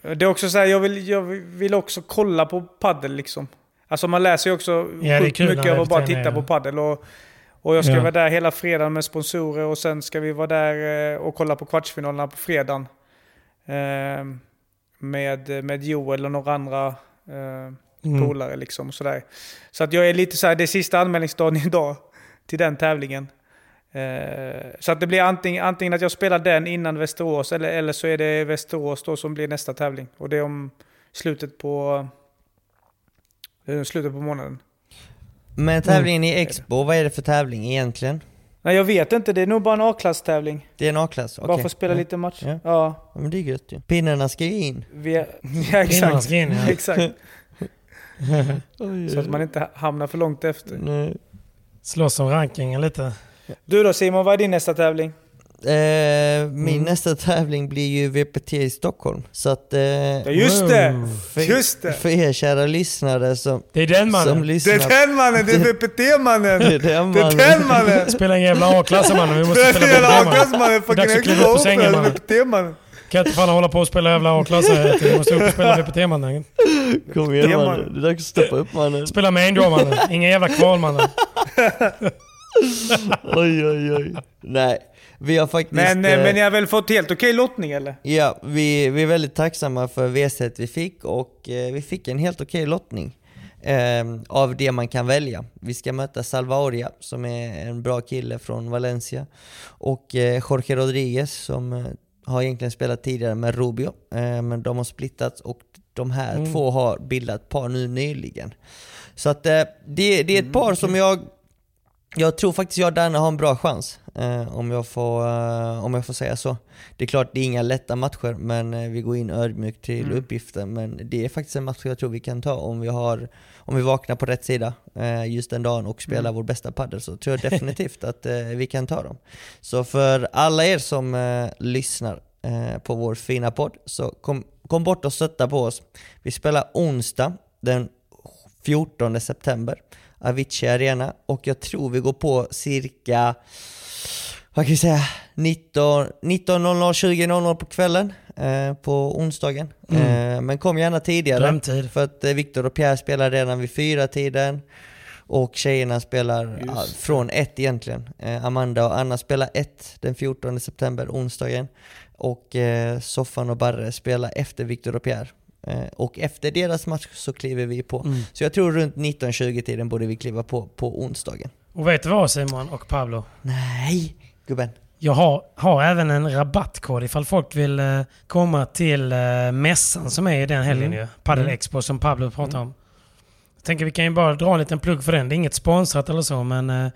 det är också så här, jag vill, jag vill också kolla på paddel liksom. Alltså man läser ju också är sjukt kul mycket av att bara titta på paddel och, och jag ska Ja. vara där hela fredagen med sponsorer och sen ska vi vara där eh, och kolla på kvartsfinalerna på fredagen. Eh, med, med Joel och några andra eh, Mm. polare liksom. och Sådär. Så att jag är lite så här, det är sista anmälningsdagen [laughs] idag till den tävlingen. Eh, så att det blir antingen, antingen att jag spelar den innan Västerås eller, eller så är det Västerås då som blir nästa tävling. Och det är om slutet på, är slutet på månaden. Men tävlingen i Expo, vad är det för tävling egentligen? Nej jag vet inte, det är nog bara en A-klasstävling. Det är en A-klass? Okej. Bara för att spela ja. lite match. Ja. Ja. ja. men det är gött ju. Pinnarna ska ju in. Vi är, [laughs] ja Pinnarna exakt. ska in, ja. [laughs] exakt. Så att man inte hamnar för långt efter. Nej. Slåss om rankingen lite. Du då Simon, vad är din nästa tävling? Eh, min Mm. nästa tävling blir ju VPT i Stockholm. Så att... Eh, Ja just det! för, Just det! för er kära lyssnare som, Det är den som mannen. Det lyssnar... är den mannen, det är [laughs] VPT-mannen! [laughs] Det är den Det är mannen. den mannen! Spela en jävla A-klass mannen. Vi måste Det spela VPT mannen. Det är dags att kliva upp ur sängen, mannen. Kan inte fan hålla på och spela jävla A-klass här. Vi måste upp och spela VPT mannen. Kom igen mannen, det är dags att steppa upp mannen. Spela main draw mannen. Ingen jävla kval mannen. [laughs] Oj oj oj. Nej, vi har faktiskt... Men, eh, eh, men ni har väl fått helt okej lottning eller? Ja, vi, vi är väldigt tacksamma för V-set vi fick och eh, vi fick en helt okej lottning. Eh, av det man kan välja. Vi ska möta Salvaoria som är en bra kille från Valencia. Och eh, Jorge Rodriguez som eh, har egentligen spelat tidigare med Rubio. Eh, men de har splittats och de här Mm. två har bildat par nu nyligen. Så att eh, det, det är ett par som jag jag tror faktiskt jag och Danne har en bra chans, eh, om, jag får, eh, om jag får säga så. Det är klart, det är inga lätta matcher, men eh, vi går in ödmjukt till Mm. uppgiften. Men det är faktiskt en match jag tror vi kan ta om vi, har, om vi vaknar på rätt sida eh, just den dagen och spelar Mm. vår bästa padel så tror jag definitivt att eh, vi kan ta dem. Så för alla er som eh, lyssnar på vår fina podd, så kom, kom bort och stötta på oss. Vi spelar onsdag den 14 september. Avicii Arena och jag tror vi går på cirka, vad kan vi säga, 19 19.00, 20.00 på kvällen eh, på onsdagen. Mm. Eh, men kom gärna tidigare Drömtid. för att eh, Viktor och Pierre spelar redan vid fyra tiden och tjejerna spelar det. från ett egentligen. Eh, Amanda och Anna spelar ett den 14 september, onsdagen. Och eh, Soffan och Barre spelar efter Viktor och Pierre. Eh, och efter deras match så kliver vi på. Mm. Så jag tror runt 19-20 tiden borde vi kliva på på onsdagen. Och vet du vad Simon och Pablo? Nej, gubben. Jag har, har även en rabattkod ifall folk vill eh, komma till eh, mässan som är i den helgen Mm. ju. Padel Mm. Expo som Pablo pratade om. Jag tänker vi kan ju bara dra en liten plugg för den. Det är inget sponsrat eller så men eh,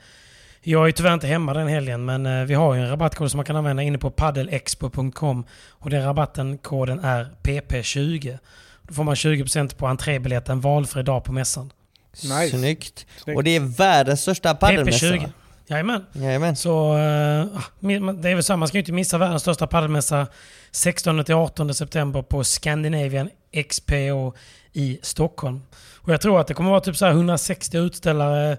jag är tyvärr inte hemma den helgen men eh, vi har ju en rabattkod som man kan använda inne på padelexpo.com och den rabatten koden är PP20. Då får man 20% på entrébiljetten valfri dag på mässan. Nice. Snyggt. Snyggt. Och det är världens största padelmässa. PP20. Jajamän. Jajamän. Så eh, mi- det är väl så, man ska ju inte missa världens största padelmässa 16-18 september på Scandinavian XPO i Stockholm. Och jag tror att det kommer vara typ så här 160 utställare.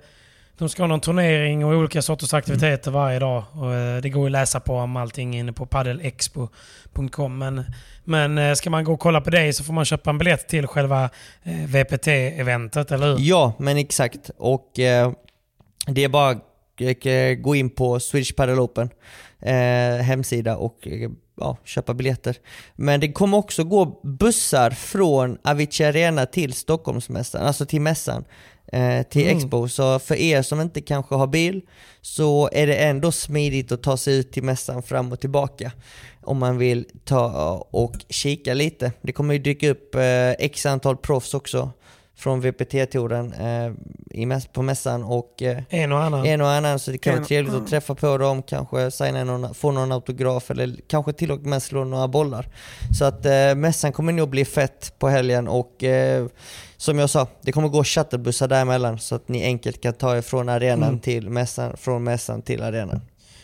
De ska ha någon turnering och olika sorters aktiviteter varje dag. Och eh, det går att läsa på om allting inne på paddelexpo.com. Men, men eh, ska man gå och kolla på det så får man köpa en biljett till själva eh, VPT-eventet, eller hur? Ja, men exakt. Och eh, det är bara att gå in på Swedish Padel Open eh, hemsida och ja, köpa biljetter. Men det kommer också gå bussar från Avicii Arena till Stockholmsmässan, alltså till mässan. Eh, till Mm. Expo. Så för er som inte kanske har bil så är det ändå smidigt att ta sig ut till mässan fram och tillbaka. Om man vill ta och kika lite. Det kommer ju dyka upp eh, x antal proffs också från VPT-touren eh, i mäss- på mässan och eh, En och annan. en och annan så det kan En- vara trevligt att träffa på dem, kanske signa någon, få någon autograf eller kanske till och med slå några bollar. Så att eh, mässan kommer nog bli fett på helgen och eh, som jag sa, det kommer gå shuttlebussar däremellan så att ni enkelt kan ta er från arenan Mm. till mässan, från mässan till arenan.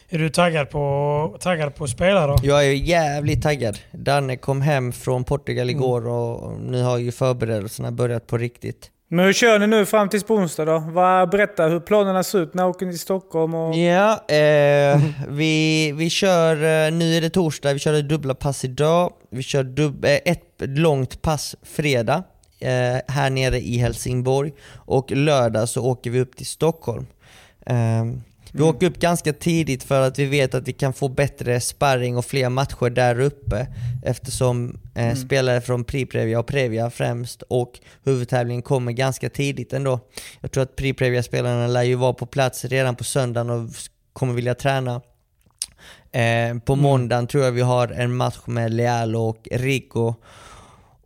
Är du taggad på, taggad på att spela då? Jag är jävligt taggad. Danne kom hem från Portugal Mm. igår och nu har ju förberedelserna börjat på riktigt. Men hur kör ni nu fram till onsdag då? Vad, berätta hur planerna ser ut. När åker ni till Stockholm? Och... Ja, eh, vi, vi kör, eh, nu är det torsdag, vi kör dubbla pass idag. Vi kör dub, eh, ett långt pass fredag här nere i Helsingborg. Och lördag så åker vi upp till Stockholm. Eh, vi åker upp ganska tidigt för att vi vet att vi kan få bättre sparring och fler matcher där uppe eftersom eh, spelare från Priprevia och Previa främst och huvudtävlingen kommer ganska tidigt ändå. Jag tror att Priprevia-spelarna lär ju vara på plats redan på söndagen och kommer vilja träna. Eh, på måndagen tror jag vi har en match med Leal och Rico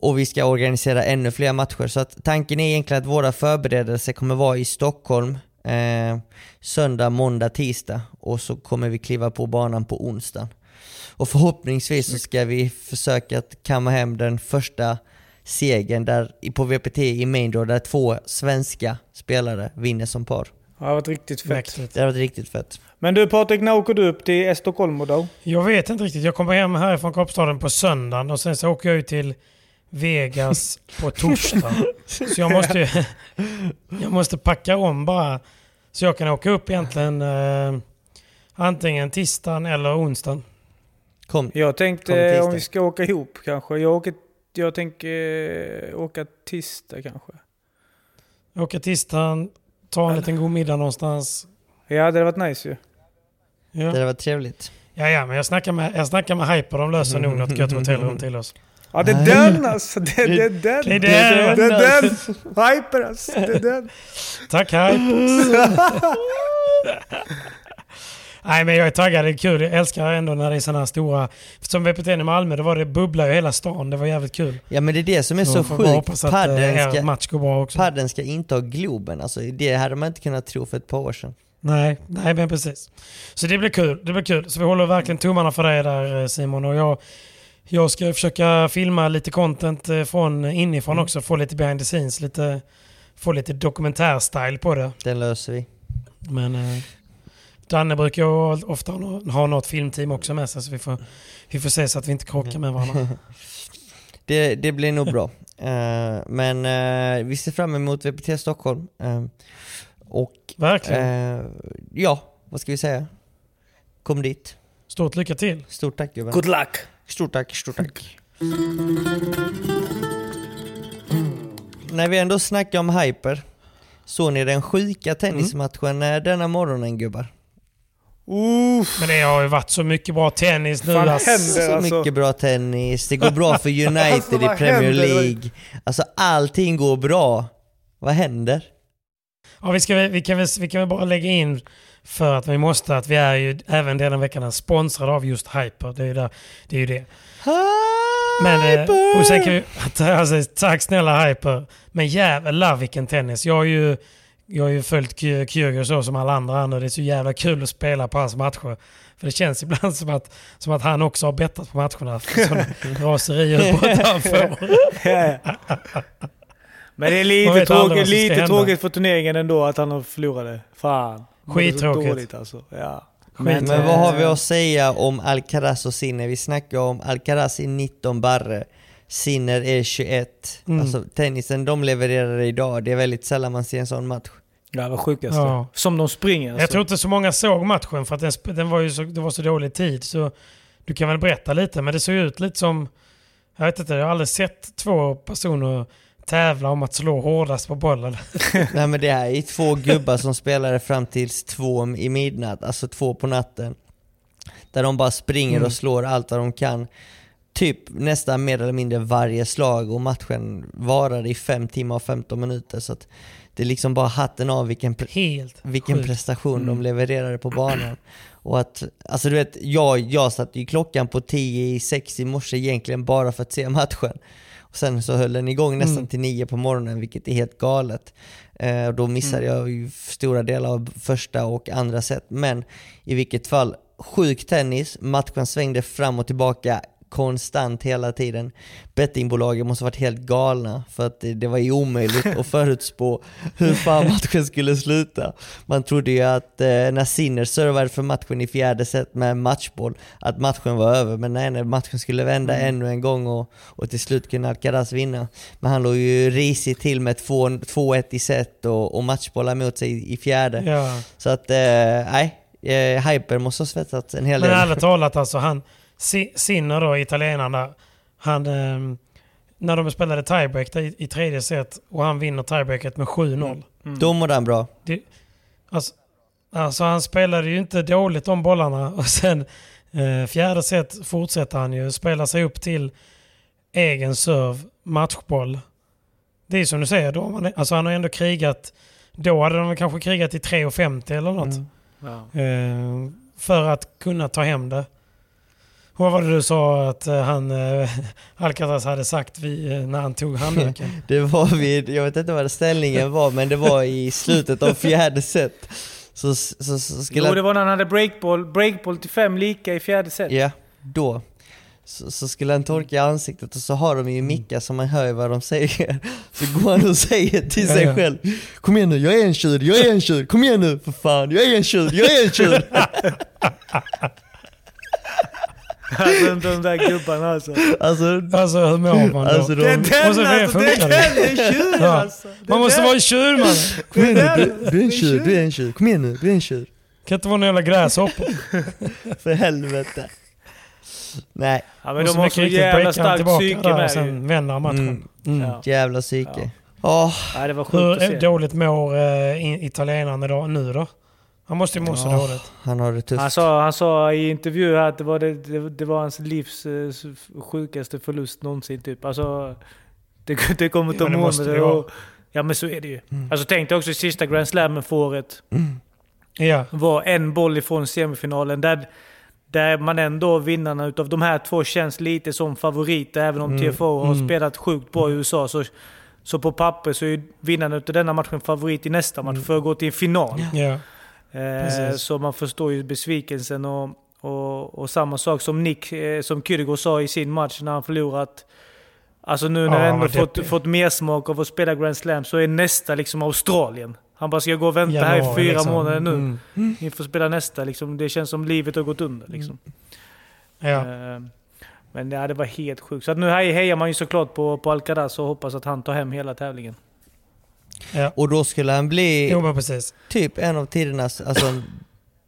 och vi ska organisera ännu fler matcher. Så att tanken är egentligen att våra förberedelser kommer vara i Stockholm eh, söndag, måndag, tisdag och så kommer vi kliva på banan på onsdagen. Och förhoppningsvis så ska vi försöka att kamma hem den första segern där, på VPT i Main Draw där två svenska spelare vinner som par. Ja, det har varit riktigt fett. Mäktigt. Det har varit riktigt fett. Men du Patrik, när åker du upp till Estocolmo då? Jag vet inte riktigt. Jag kommer hem härifrån Kapstaden på söndagen och sen så åker jag ut till Vegas på torsdag. Så jag måste, [laughs] jag måste packa om bara. Så jag kan åka upp egentligen eh, antingen tisdagen eller onsdagen. Kom. Jag Kom tänkte tisdag. om vi ska åka ihop kanske. Jag, åker, jag tänker eh, åka tisdag kanske. Åka tisdagen, ta en liten god middag någonstans. Ja, det hade varit nice ju. Ja, Det hade varit trevligt. ja, ja men jag snackar med, jag snackar med Hyper. De löser nog något gött hotellrum till oss. Ja, det är den alltså. Det, det är den. Det är den. Det är den. Hyper alltså. Det är den. Tack Hyper! Nej men jag är taggad, det är kul. Jag älskar ändå när det är sådana här stora... Som VPT i Malmö, då var det bubbla ju hela stan. Det var jävligt kul. Ja men det är det som är så, bara sjukt. Padden eh, er ska, match går bra också. padden ska inte ha Globen, alltså, det hade man inte kunnat tro för ett par år sedan. Nej, nej men precis. Så det blir kul. Det blir kul. Så vi håller verkligen tummarna för dig där eh, Simon. Och jag, jag ska försöka filma lite content eh, från inifrån Mm. också. Få lite behind the scenes. Lite, få lite dokumentärstyle på det. Den löser vi. Men eh, Danne brukar ju ofta ha nå- ha något filmteam också med sig. Så vi får, vi får se så att vi inte krockar med varandra. [laughs] Det, det blir nog bra. Eh, men eh, vi ser fram emot VPT Stockholm. Eh, och Verkligen. ja, vad ska vi säga? Kom dit. Stort lycka till. Stort tack gubben. Good luck. Stort tack, stort tack. När vi ändå snackar om hyper, såg ni den sjuka tennismatchen eh, denna morgonen gubbar? Uff. Men det har ju varit så mycket bra tennis nu. Fan alltså. händer Så alltså. mycket bra tennis, det går bra för [laughs] United Alltså, i Premier händer? League. Alltså allting går bra. Vad händer? Ja, vi, ska, vi, kan väl, vi kan väl bara lägga in För att vi måste, att vi är ju även denna veckan sponsrade av just Hyper. Det är ju, där, det, är ju det. Men, eh, och sen kan vi, [laughs] alltså, tack snälla Hyper. Men jävlar vilken tennis. Jag har ju, jag har ju följt Ky- Kyrgios så som alla andra andra. Det är så jävla kul att spela på hans matcher. För det känns ibland som att, som att han också har bettat på matcherna. Sådana raserier utanför. Ja, ja. Men det är lite, tråkigt, lite tråkigt för turneringen ändå att han har förlorade. Fan. Skittråkigt. dåligt alltså. Ja. Skit. Men vad har vi eh, att säga om Alcaraz och Sinner? Vi snackar om Alcaraz i 19 barre, Sinner är 21. Mm. Alltså tennisen de levererar idag, det är väldigt sällan man ser en sån match. Det var sjukaste. Ja. Som de springer. Alltså. Jag tror inte så många såg matchen för att den, den var ju så, det var så dålig tid. Så du kan väl berätta lite, men det såg ut lite som... Jag vet inte, jag har aldrig sett två personer tävla om att slå hårdast på bollen. [laughs] Nej men det här är två gubbar som spelade fram tills två i midnatt, alltså två på natten. Där de bara springer Mm. och slår allt vad de kan. Typ nästan mer eller mindre varje slag och matchen varade i 5 timmar och 15 minuter. Så att det är liksom bara hatten av vilken, pre- vilken sjukt. prestation de levererade på banan. Och att, alltså du vet, jag, jag satte ju klockan på 10 i 6 i morse egentligen bara för att se matchen. Sen så höll den igång nästan Mm. till 9 på morgonen, vilket är helt galet. Eh, och då missade jag ju stora delar av första och andra set. Men i vilket fall, sjuk tennis, matchen svängde fram och tillbaka konstant hela tiden. Bettingbolagen måste varit helt galna för att det, var ju omöjligt att [laughs] förutspå hur fan [laughs] matchen skulle sluta. Man trodde ju att eh, när Sinner servade för matchen i fjärde set med matchboll, att matchen var över. Men nej, nej matchen skulle vända ännu en gång och, och till slut kunde Alcaraz vinna. Men han låg ju risigt till med 2 2-1 i set och, och matchbollar mot sig i, i fjärde. Ja. Så att, eh, nej, eh, Hyper måste ha svettats en hel Men del. ärligt talat alltså, han, Sinner då, italienarna, han, ehm, när de spelade tiebreak i, i tredje set och han vinner tiebreaket med 7-0. Då mådde han bra. Det, alltså, alltså han spelade ju inte dåligt de bollarna [laughs] och sen eh, fjärde set fortsätter han ju spela sig upp till egen serve, matchboll. Det är som du säger, då, har man, alltså han har ändå krigat, då hade de kanske krigat i 3,50 eller något. Mm. Ja. Eh, för att kunna ta hem det. Och Vad var det du sa att eh, han, eh, Alcatraz hade sagt vid, eh, när han tog handduken? [laughs] Det var vid, jag vet inte vad ställningen var, men det var i slutet av fjärde set. Så, så, så skulle Jo, det var när han hade breakball, breakball till fem lika i fjärde set. Ja, då. Så, så skulle han torka ansiktet och så har de ju mickar så man hör vad de säger. [laughs] Så går han och säger till sig Ja, ja. själv Kom igen nu, jag är en tjur, jag är en tjur, kom igen nu för fan, jag är en tjur, jag är en tjur! [laughs] [laughs] Alltså de där gubbarna alltså. Alltså, Alltså hur mår man då? alltså Det är de, den Och så alltså, det är den, det. det är tjuren Ja. alltså. Det Man måste den. vara en tjur man! kom igen nu, du, du är en tjur, du är en tjur, kom igen nu, du är en tjur. Kan inte vara någon jävla gräshoppa. [laughs] För helvete. Nej, Ja men Och de så har så jävla starkt tillbaka psyke och med ju. sen vänder han matchen. Mm. Mm. Ja. jävla psyke. Åh, Ja, det var sjukt Hur att se. dåligt mår eh, i- italienaren idag, nu då? Han måste ju må så dåligt. han har det tufft. Han sa, han sa i intervju här att det var, det, det, det var hans livs eh, sjukaste förlust någonsin typ. Alltså, det, [laughs] det kommer ta men det måste månader det och... Ja men så är det ju. Alltså tänk dig också sista Grand Slammen för året. Ja. Var en boll ifrån semifinalen. Där, där man ändå, vinnarna utav de här två känns lite som favoriter. Även om TFO har Mm. spelat sjukt bra i USA. Så, så på papper så är vinnarna utav denna matchen favorit i nästa match för att gå till en final. ja. Eh, så man förstår ju besvikelsen och, och, och samma sak som Nick, eh, som Kyrgios sa i sin match när han förlorat. Alltså nu när Ja, han ändå fått, deppig. fått mer smak av att spela Grand Slam så är nästa liksom Australien. Han bara ska gå och vänta här i Januari, fyra liksom. månader nu. Mm. Inför att spela nästa. Liksom, det känns som livet har gått under. Liksom. Ja. Eh, men ja, det var helt sjukt. Så nu hej- hejar man ju såklart på, på Alcaraz och hoppas att han tar hem hela tävlingen. Ja. Och då skulle han bli Jo typ en av tidernas, alltså,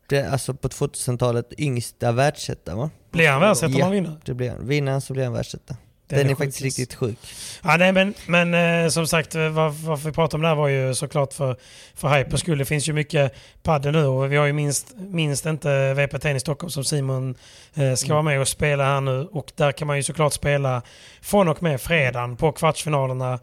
det, alltså på 2000-talet yngsta världsetta va? Blir han världsetta om Ja. han vinner? Det blir han. Vinner han så blir han världsetta. Den Den, är är, faktiskt riktigt sjuk. Ja, nej, men, men eh, som sagt, eh, var, varför vi pratar om det här var ju såklart för, för Hypers skull. Det finns ju mycket padel nu och vi har ju minst, minst inte VP Tennis Stockholm som Simon eh, ska vara med och spela här nu. Och där kan man ju såklart spela från och med fredagen på kvartsfinalerna.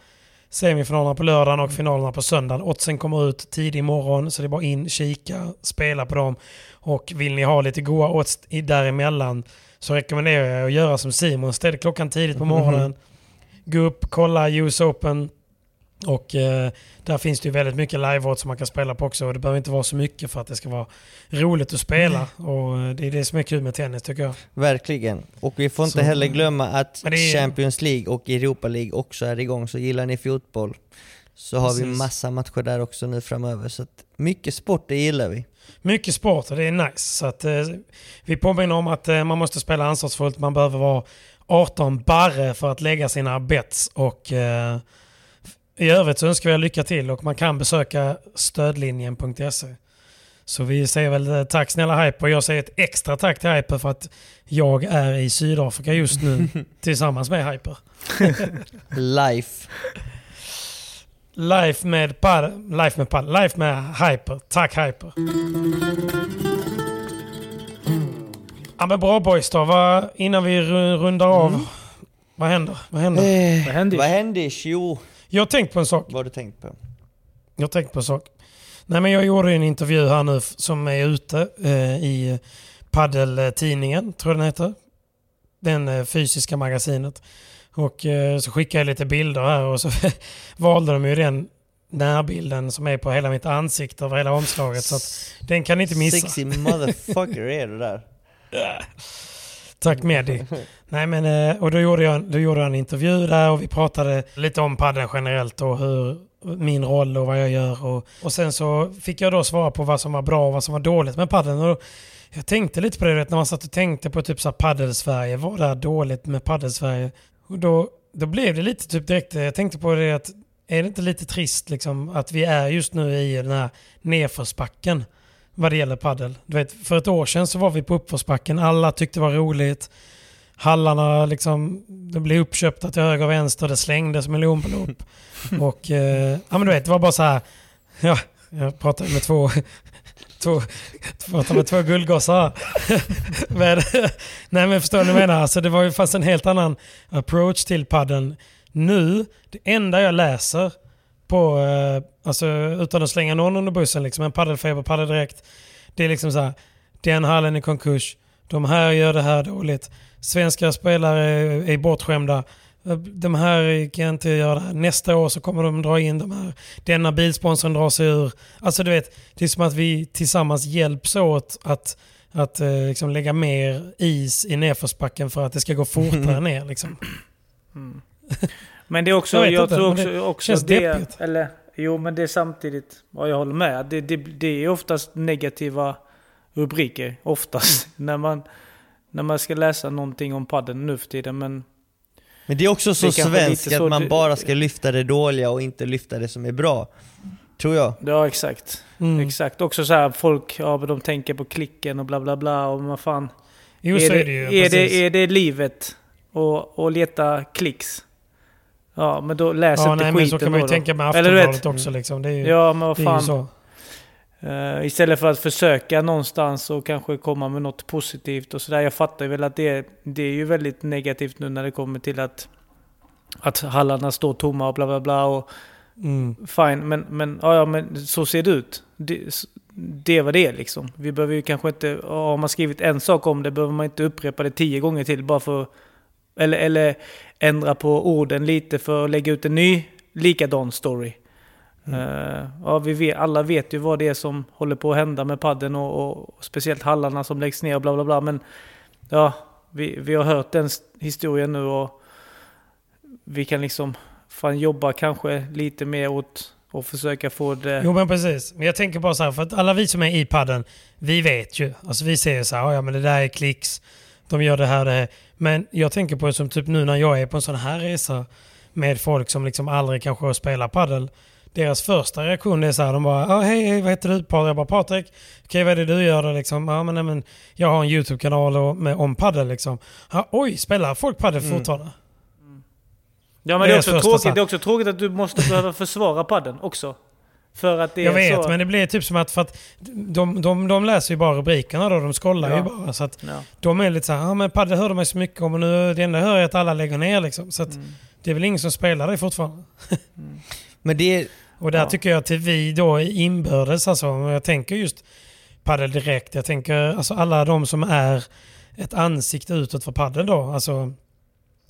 Semifinalerna på lördagen och finalerna på söndagen. Oddsen kommer ut tidig morgon så det är bara in, kika, spela på dem. Och vill ni ha lite goa odds däremellan så rekommenderar jag att göra som Simon. Ställ klockan tidigt på morgonen. Gå upp, kolla US Open. Och eh, där finns det ju väldigt mycket live som man kan spela på också. Och det behöver inte vara så mycket för att det ska vara roligt att spela. Och eh, det är det som är kul med tennis tycker jag. Verkligen. Och vi får inte Så- heller glömma att är- Champions League och Europa League också är igång, så gillar ni fotboll så har vi Precis. massa matcher där också nu framöver. Så mycket sport, det gillar vi. Mycket sport och det är nice. Så att, eh, vi påminner om att eh, man måste spela ansvarsfullt. Man behöver vara 18 barre för att lägga sina bets. Och, eh, I övrigt så önskar vi er lycka till och man kan besöka stödlinjen.se. Så vi säger väl eh, tack snälla Hyper. Jag säger ett extra tack till Hyper för att jag är i Sydafrika just nu [laughs] tillsammans med Hyper. [laughs] Life. Life med pad, life med pad, life med Hyper. Tack Hyper. Ja men bra boys då. Vad, innan vi ru- rundar av. Vad händer? Vad händer? Eh, Vad hände? vad hände? Jo, Jag har tänkt på en sak. vad har du tänkt på? Jag har tänkt på en sak. Nej men jag gjorde en intervju här nu som är ute eh, i Paddeltidningen, tror jag den heter. Den eh, fysiska magasinet. Och eh, så skickade jag lite bilder här och så [laughs] valde de ju den närbilden som är på hela mitt ansikte över hela omslaget. Så att den kan ni inte missa. Sexy motherfucker [laughs] är du där. [laughs] Tack [laughs] Medi. Nej men, eh, och då gjorde, jag, då gjorde jag en intervju där och vi pratade lite om padden generellt och hur min roll och vad jag gör. Och, och sen så fick jag då svara på vad som var bra och vad som var dåligt med padden. Och då, jag tänkte lite på det vet, när man satt och tänkte på typ så paddel-Sverige. Vad är dåligt med paddel-Sverige? Och då, då blev det lite typ direkt, jag tänkte på det att är det inte lite trist liksom att vi är just nu i den här nedförsbacken vad det gäller paddel. Du vet, för ett år sedan så var vi på uppförsbacken, alla tyckte det var roligt. Hallarna liksom, det blev uppköpta till höger och vänster, det slängdes miljonbelopp. [laughs] och eh, ja men du vet, det var bara så här, ja, jag pratade med två, [laughs] två, pratade med två guldgossar. [laughs] men, nej men förstår ni vad jag menar? Alltså det var ju fast en helt annan approach till padden. Nu, det enda jag läser på, eh, alltså utan att slänga någon under bussen, liksom en paddelfeber, paddeldirekt. Det är liksom så här, den hallen är konkurs, de här gör det här dåligt, svenska spelare är, är bortskämda, de här kan inte göra det här. Nästa år så kommer de dra in de här, denna bilsponsorn drar sig ur. Alltså du vet, det är som att vi tillsammans hjälps åt att, att eh, liksom lägga mer is i nedförsbacken för att det ska gå fortare [laughs] ner. Liksom. Men det är också, Jag jag, inte, tror också, det också känns det, deppigt. eller jo men det är samtidigt, ja, jag håller med. Det, det, det är oftast negativa rubriker, oftast. [laughs] när, man, när man ska läsa någonting om padden nu för tiden. Men Men det är också så Det är svenskt att man bara ska lyfta det dåliga och inte lyfta det som är bra. Tror jag. ja exakt. Mm. Exakt. Också så här folk, ja de tänker på klicken och bla bla bla och vad fan. Jo, så är det ju. är, precis. det, är det livet? Och, och leta klicks? Ja men då läs ja, inte nej, skiten men så kan man ju då, tänka med Aftonbladet också. Liksom. Det är ju, Ja men vad det är ju fan. så. Eh, istället för att försöka någonstans och kanske komma med något positivt och sådär. Jag fattar ju väl att det, det är ju väldigt negativt nu när det kommer till att, att hallarna står tomma och bla bla bla. Och Mm. fine, men, men, ja, ja, men så ser det ut. Det, det var det liksom. Vi behöver ju kanske inte, har man skrivit en sak om det behöver man inte upprepa det tio gånger till bara för eller, eller ändra på orden lite för att lägga ut en ny likadan story. Eh, ja, vi vet, alla vet ju vad det är som håller på att hända med padden och, och speciellt hallarna som läggs ner och bla bla bla. Men ja, vi, vi har hört den historien nu och vi kan liksom fan jobba kanske lite mer åt och försöka få det... Jo men precis. Men jag tänker bara så här, för att alla vi som är i padden, vi vet ju. Alltså vi säger så här, "Ja, ja men det där är klicks, de gör det här, det här. Men jag tänker på det som typ nu när jag är på en sån här resa med folk som liksom aldrig kanske har spelat paddel. Deras första reaktion är så här, de bara ah, hej, hej, vad heter du? Patrik? Jag bara Patrik, okej vad är det du gör då liksom? Ja men, nej, men jag har en YouTube-kanal med, om paddel liksom. Ja, oj, spelar folk paddel fortfarande? Ja men Det är också tråkigt, det är också tråkigt att du måste behöva försvara padden också. För att det är Jag vet, så... men det blir typ som att, för att de, de, de läser ju bara rubrikerna då, de skollar Ja. ju bara. Så att Ja. de är lite så här, ja men padel hörde man ju så mycket om och nu det enda jag hör är att alla lägger ner liksom. Så att Mm. det är väl ingen som spelar det fortfarande. Men det, Och där Ja. tycker jag att vi då inbördes, alltså, jag tänker just padel direkt, jag tänker alltså alla de som är ett ansikte utåt för padel då, alltså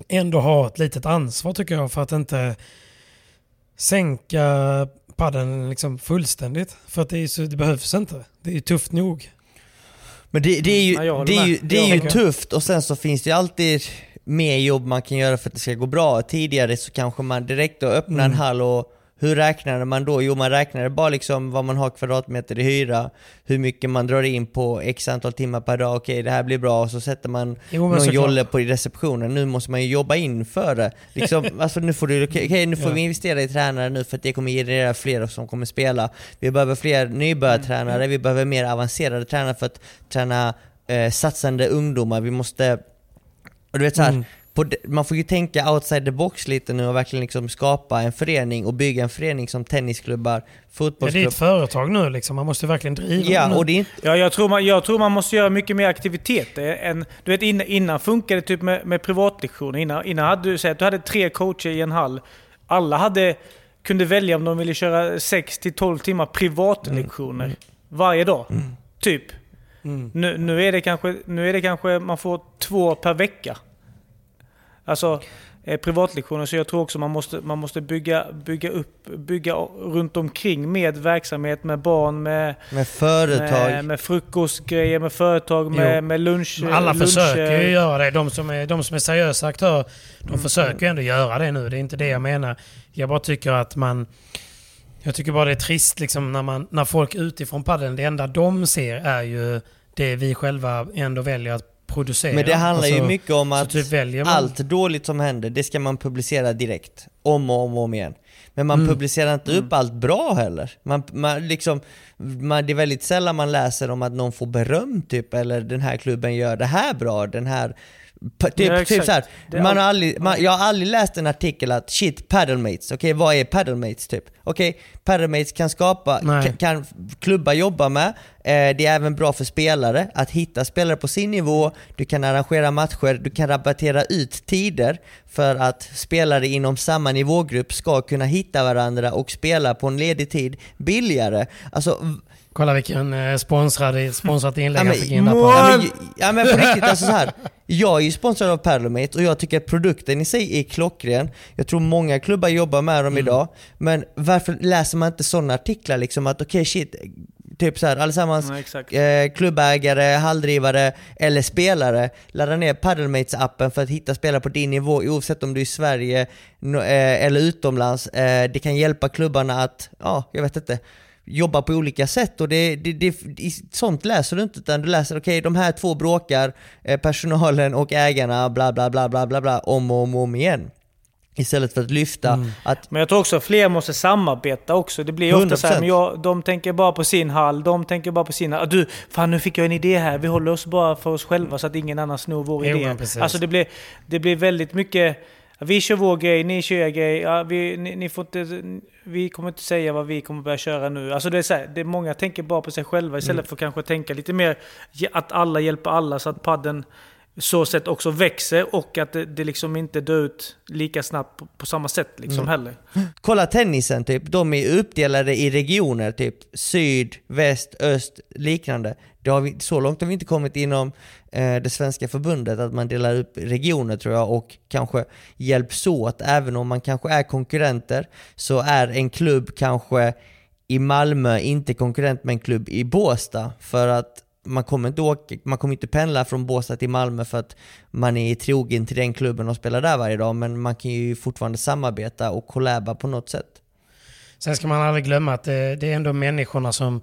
ändå har ett litet ansvar tycker jag för att inte sänka padden liksom fullständigt. För att det, är så, det behövs inte. Det är ju tufft nog. Men det, det är ju, Ja, det är ju, det är ju tufft och sen så finns det ju alltid mer jobb man kan göra för att det ska gå bra. Tidigare så kanske man direkt då öppnar en Mm. hall och hur räknade man då? Jo man räknade bara liksom vad man har kvadratmeter i hyra, hur mycket man drar in på x antal timmar per dag, okej det här blir bra och så sätter man Jo, någon jolle på i receptionen. Nu måste man ju jobba in för det. Liksom, [laughs] alltså nu får du, okej, nu får Ja. vi investera i tränare nu för att det kommer generera fler som kommer spela. Vi behöver fler nybörjartränare, vi behöver mer avancerade tränare för att träna eh, satsande ungdomar. Vi måste, och du vet så här, Mm. På, de- man får ju tänka outside the box lite nu och verkligen liksom skapa en förening och bygga en förening som tennisklubbar, Ja, det är fotbollsklubbar. ett företag nu liksom, man måste verkligen driva Ja, det och det är inte, Ja, jag tror, man, jag tror man måste göra mycket mer aktiviteter. Än, du vet, innan, innan funkade det typ med, med privatlektioner. Innan, innan hade du, att du hade tre coacher i en hall. Alla hade, kunde välja om de ville köra 6-12 timmar privatlektioner varje dag. Typ. Mm. Nu, nu, är det kanske, nu är det kanske man får två per vecka. Alltså eh, privatlektioner. Så jag tror också man måste, man måste bygga, bygga upp, bygga runt omkring med verksamhet, med barn, med, med företag. med, med frukostgrejer, med företag, med, Jo. med lunch. Men Alla lunch, försöker ju eh, göra det. De som är, de som är seriösa aktörer, de Mm. försöker ändå göra det nu. Det är inte det jag menar. Jag bara tycker att man... Jag tycker bara det är trist liksom när, man, när folk utifrån paddeln, det enda de ser är ju det vi själva ändå väljer att producera. Men det handlar ju Alltså, mycket om att typ man- allt dåligt som händer, det ska man publicera direkt. Om och om och om igen. Men man Mm. publicerar inte upp allt bra heller. Man, man liksom, man, det är väldigt sällan man läser om att någon får beröm typ, eller den här klubben gör det här bra, den här Typ, Ja, typ exakt. så här, Det är man har aldrig, man, jag har aldrig läst en artikel att shit, paddlemates, okej vad är paddlemates typ? Okej, paddlemates kan skapa, kan, kan klubbar jobba med, eh, det är även bra för spelare att hitta spelare på sin nivå, du kan arrangera matcher, du kan rabattera ut tider för att spelare inom samma nivågrupp ska kunna hitta varandra och spela på en ledig tid billigare. Alltså Kolla vilken eh, sponsrad, sponsrat inlägg Ja, han men- fick in där på. Ja men, på riktigt, alltså så här. Jag är ju sponsrad av Parlomate och jag tycker att produkten i sig är klockren. Jag tror många klubbar jobbar med Mm. dem idag. Men varför läser man inte sådana artiklar liksom att okej shit, typ så här, allesammans Ja, eh, klubbägare, halldrivare eller spelare, ladda ner Paddlemates-appen för att hitta spelare på din nivå oavsett om du är i Sverige no, eh, eller utomlands. Eh, det kan hjälpa klubbarna att, ja, jag vet inte, jobba på olika sätt och det, det, det, sånt läser du inte utan du läser okej de här två bråkar, eh, personalen och ägarna bla bla bla bla bla bla om och om, och om igen. Istället för att lyfta Mm. att Men jag tror också att fler måste samarbeta också. Det blir ju ofta så här, 100%. men jag, de tänker bara på sin hall, de tänker bara på sina... Ah, du, fan nu fick jag en idé här. Vi håller oss bara för oss själva så att ingen annan snor vår Jo, idé. precis. Alltså det blir, det blir väldigt mycket... Vi kör vår grej, ni kör er grej. Ja, vi, ni, ni får inte, vi kommer inte säga vad vi kommer börja köra nu. Alltså det är så här, det är många tänker bara på sig själva istället Mm. för att kanske tänka lite mer att alla hjälper alla så att padden så sätt också växer och att det, det liksom inte dör ut lika snabbt på, på samma sätt liksom Mm. heller. Kolla tennisen typ, de är uppdelade i regioner typ syd, väst, öst, liknande. Det har vi, så långt har vi inte kommit inom eh, det svenska förbundet att man delar upp regioner tror jag och kanske hjälps åt. Även om man kanske är konkurrenter så är en klubb kanske i Malmö inte konkurrent med en klubb i Båstad för att man kommer inte åka, man kommer inte pendla från Båstad till Malmö för att man är trogen till den klubben och spelar där varje dag men man kan ju fortfarande samarbeta och kollaba på något sätt. Sen ska man aldrig glömma att det, det är ändå människorna som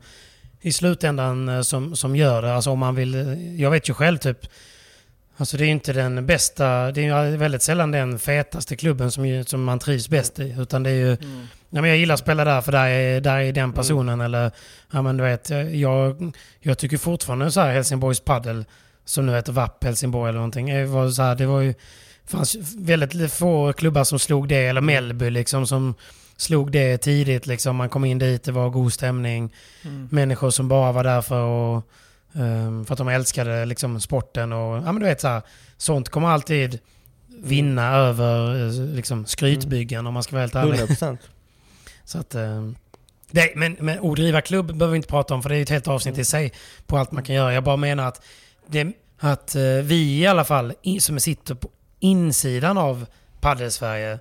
i slutändan eh, som, som gör det. Alltså om man vill, eh, jag vet ju själv typ, alltså det är inte den bästa, det är ju väldigt sällan den fetaste klubben som, ju- som man trivs bäst i. Utan det är ju, ja, men jag gillar att spela där för där är, där är den personen. Eller, ja men du vet, eh, jag, jag tycker fortfarande så här Helsingborgs paddel som nu heter VAP Helsingborg eller någonting. Var så här, det var ju, fanns väldigt få klubbar som slog det, eller Mellby liksom som slog det tidigt. Liksom. Man kom in dit, det var god stämning. Människor som bara var där för att, ehm, för att de älskade liksom, sporten. Och, ja, men du vet, så här, sånt kommer alltid vinna över eh, liksom, skrytbyggen om man ska vara helt ärlig. 100%. [laughs] Så att, eh, det, men, men att driva klubb behöver vi inte prata om för det är ett helt avsnitt i sig på allt man kan göra. Jag bara menar att, det, att eh, vi i alla fall som sitter på insidan av Padel-Sverige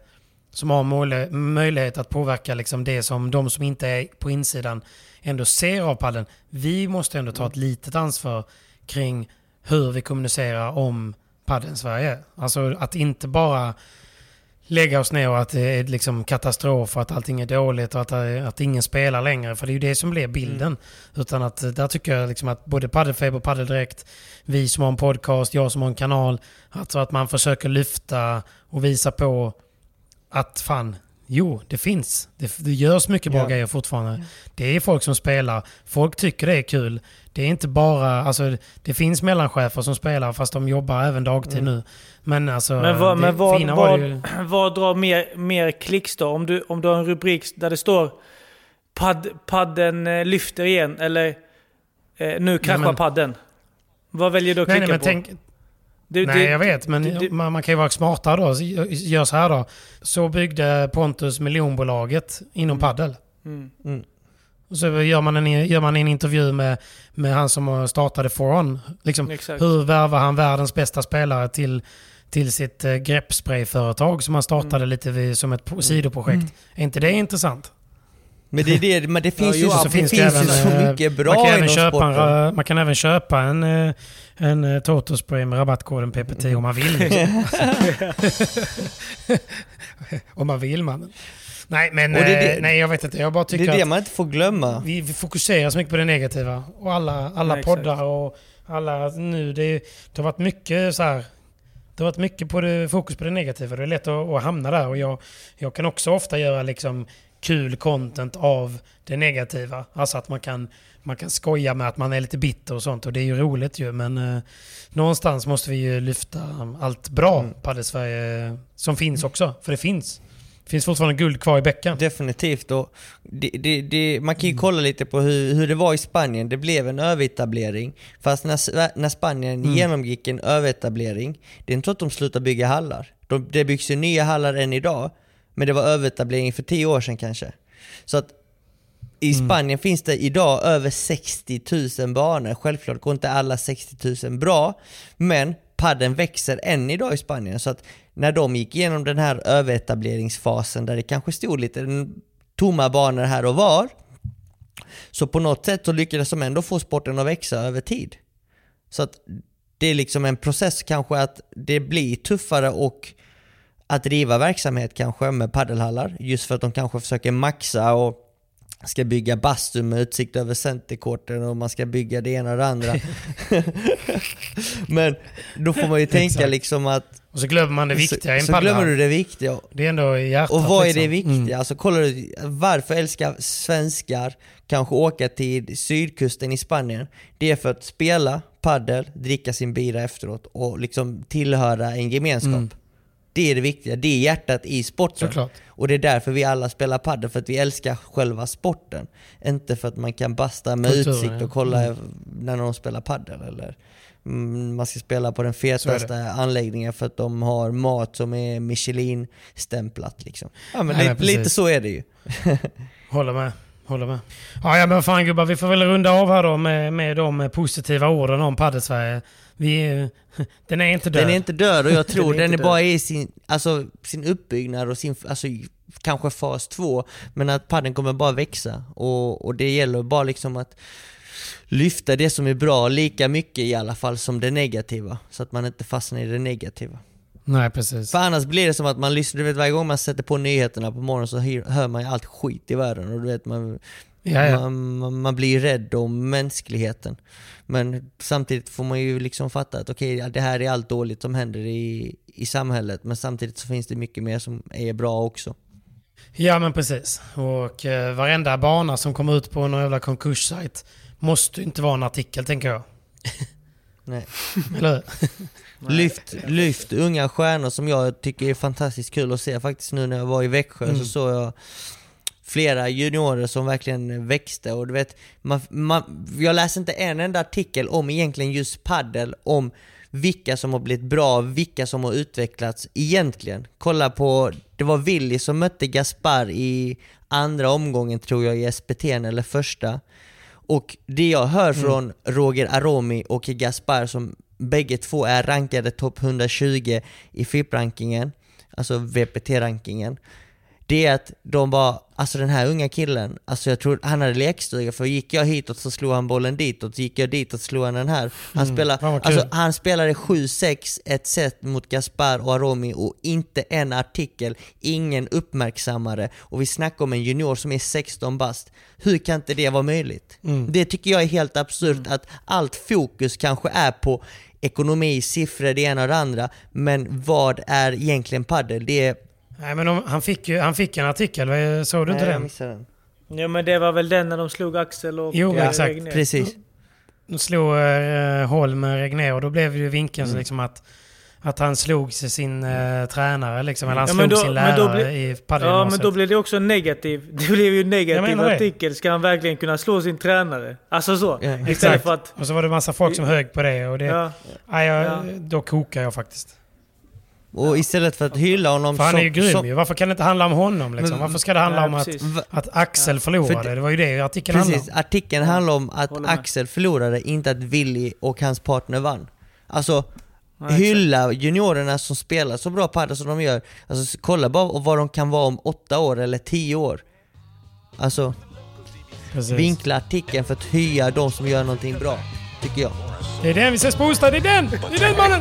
som har möjlig, möjlighet att påverka liksom det som de som inte är på insidan ändå ser av padden. Vi måste ändå ta ett litet ansvar kring hur vi kommunicerar om padden Sverige. Alltså att inte bara lägga oss ner och att det är liksom katastrof och att allting är dåligt och att, att ingen spelar längre. För det är ju det som blir bilden. Utan att där tycker jag liksom att både Paddelfeber och Paddeldirekt, vi som har en podcast, jag som har en kanal, alltså att man försöker lyfta och visa på att fan, jo, det finns. Det, det görs mycket bra Ja. grejer fortfarande. Det är folk som spelar. Folk tycker det är kul. Det är inte bara, alltså det finns mellanchefer som spelar fast de jobbar även dagtid nu. Men alltså, Men, vad, det men vad, fina var vad, ju... [clears throat] vad drar mer, mer klicks då? Om du, om du har en rubrik där det står Pad, padden eh, lyfter igen eller eh, nu kraschar men- padden. Vad väljer du att Nej, klicka nej, men på? tänk, Du- nej, du- jag vet, men du- du- man, man kan ju vara smartare då. Gör så här då. Så byggde Pontus miljonbolaget inom paddel. Mm. Och så gör man en, gör man en intervju med, med han som startade Foron. Liksom, Exakt. hur värvar han världens bästa spelare till, till sitt eh, greppsprayföretag som han startade Mm. lite vid, som ett sidoprojekt. Är inte det intressant? Men det, är det, men det finns jo, ju, så så, det finns finns det ju även, så eh, mycket Man bra kan, även inom köpa en, sporten. ra- man kan även köpa en, eh, en eh, Toto-spray med rabattkoden PPT om man vill. Liksom. [laughs] om man vill man. Nej, men det det- nej, jag vet inte. Jag bara Det tycker är det att man inte får glömma. vi, vi fokuserar så mycket på det negativa. Och alla, alla Nej, exakt. poddar och alla nu. Det, är- det har varit mycket så här. Det har varit mycket på det, fokus på det negativa. Det är lätt att, att hamna där. Och jag, jag kan också ofta göra liksom kul content av det negativa. Alltså att man kan, man kan skoja med att man är lite bitter och sånt. Och det är ju roligt ju. Men eh, någonstans måste vi ju lyfta allt bra Mm. på Sverige som finns också. För det finns. Det finns fortfarande guld kvar i bäcken. Definitivt. Och det, det, det, man kan ju kolla lite på hur, hur det var i Spanien. Det blev en överetablering. Fast när, när Spanien Mm. genomgick en överetablering, det är inte så att de slutade bygga hallar. De, det byggs ju nya hallar än idag, men det var överetablering för tio år sedan kanske. Så att i Spanien finns det idag över 60 000 banor. Självklart går inte alla 60 000 bra, men padden växer än idag i Spanien. Så att när de gick igenom den här överetableringsfasen där det kanske stod lite tomma banor här och var, så på något sätt så lyckades de ändå få sporten att växa över tid. Så att det är liksom en process kanske att det blir tuffare och att driva verksamhet kanske med paddelhallar just för att de kanske försöker maxa och ska bygga bastu med utsikt över centercourten och man ska bygga det ena och det andra. [laughs] Men då får man ju tänka liksom att Och så glömmer man det viktiga i en så, så glömmer du det viktiga. Det är ändå hjärtat. Och vad är det liksom. viktiga? Alltså kollar du, varför älskar svenskar kanske åka till sydkusten i Spanien? Det är för att spela paddel, dricka sin bira efteråt och liksom tillhöra en gemenskap. Mm. Det är det viktiga, det är hjärtat i sporten. Såklart. Och det är därför vi alla spelar paddel, för att vi älskar själva sporten. Inte för att man kan basta med Kulturen, utsikt ja. och kolla Mm. när någon spelar paddel eller mm, man ska spela på den fetaste anläggningen för att de har mat som är Michelin-stämplat liksom. Ja men Nej, lite, lite så är det ju. [laughs] Håller med. Håller med. Ja, ja men fan gubbar, vi får väl runda av här då med, med de positiva orden om Paddelsverige. Vi, den är inte död. Den är inte död och jag [laughs] tror Den är den är, bara i sin, alltså, sin uppbyggnad och sin, alltså kanske fas två, men att padden kommer bara växa och, och det gäller bara liksom att lyfta det som är bra lika mycket i alla fall som det negativa, så att man inte fastnar i det negativa. Nej, precis. För annars blir det som att man lyssnar, du vet varje gång man sätter på nyheterna på morgonen så hör man ju allt skit i världen och du vet man. Man, man, man blir rädd om mänskligheten. Men samtidigt får man ju liksom fatta att okej, det här är allt dåligt som händer i, i samhället, men samtidigt så finns det mycket mer som är bra också. Ja, men precis. Och eh, varenda bana som kommer ut på någon jävla konkurssajt måste ju inte vara en artikel, tänker jag. [laughs] Nej. Eller hur? [laughs] Lyft, lyft unga stjärnor som jag tycker är fantastiskt kul att se. Faktiskt nu när jag var i Växjö Mm. så såg jag flera juniorer som verkligen växte och du vet, man, man, jag läste inte en enda artikel om egentligen just paddel, om vilka som har blivit bra, vilka som har utvecklats egentligen. Kolla på, det var Willy som mötte Gaspar i andra omgången tror jag i SPT eller första. Och det jag hör Mm. från Roger Aromi och Gaspar som bägge två är rankade topp 120 i FIP-rankingen, alltså VPT-rankingen. Det är att de var, alltså den här unga killen, alltså jag tror han hade lekstuga för gick jag hitåt så slog han bollen ditåt, gick jag ditåt slog han den här. Han, Mm, spelar, alltså, han spelade 7-6 ett set mot Gaspar och Aromi och inte en artikel, ingen uppmärksammare. Och vi snackar om en junior som är 16 bast. Hur kan inte det vara möjligt? Mm. Det tycker jag är helt absurt att allt fokus kanske är på ekonomi, siffror, det ena och det andra. Men vad är egentligen padel? Det är... Nej, men de, han, fick ju, han fick en artikel, såg du inte Nej, jag den? missade den. Ja men det var väl den när de slog Axel och Jo, exakt. Regnér. Precis. De slog eh, Holm Regnér och då blev ju vinkeln Mm. så liksom att, att han slog sin eh, tränare liksom, eller han Ja, slog då- sin lärare blir- i Ja paddelgymnasiet. men då blev det också negativ. [laughs] Det blev ju en negativ artikel. Ska han verkligen kunna slå sin tränare? Alltså så. Ja, Istället Exakt. för att... Och så var det massa folk som hög på det och det... Ja, Nej, jag, Ja. Då kokar jag faktiskt. Och istället för att hylla honom För han är ju grym som, ju. Varför kan det inte handla om honom liksom? Men- Varför ska det handla Ja, om att, att Axel För förlorade? det- Det var ju det artikeln handlade Precis, om. artikeln handlar om att. Axel förlorade, inte att Willy och hans partner vann. Alltså, exakt. hylla juniorerna som spelar så bra padel som de gör. Alltså, kolla bara vad de kan vara om åtta år eller tio år. Alltså, Precis. vinkla artikeln för att höja de som gör någonting bra, tycker jag. Det är den vi ska spoosta, det är den! Det är den mannen!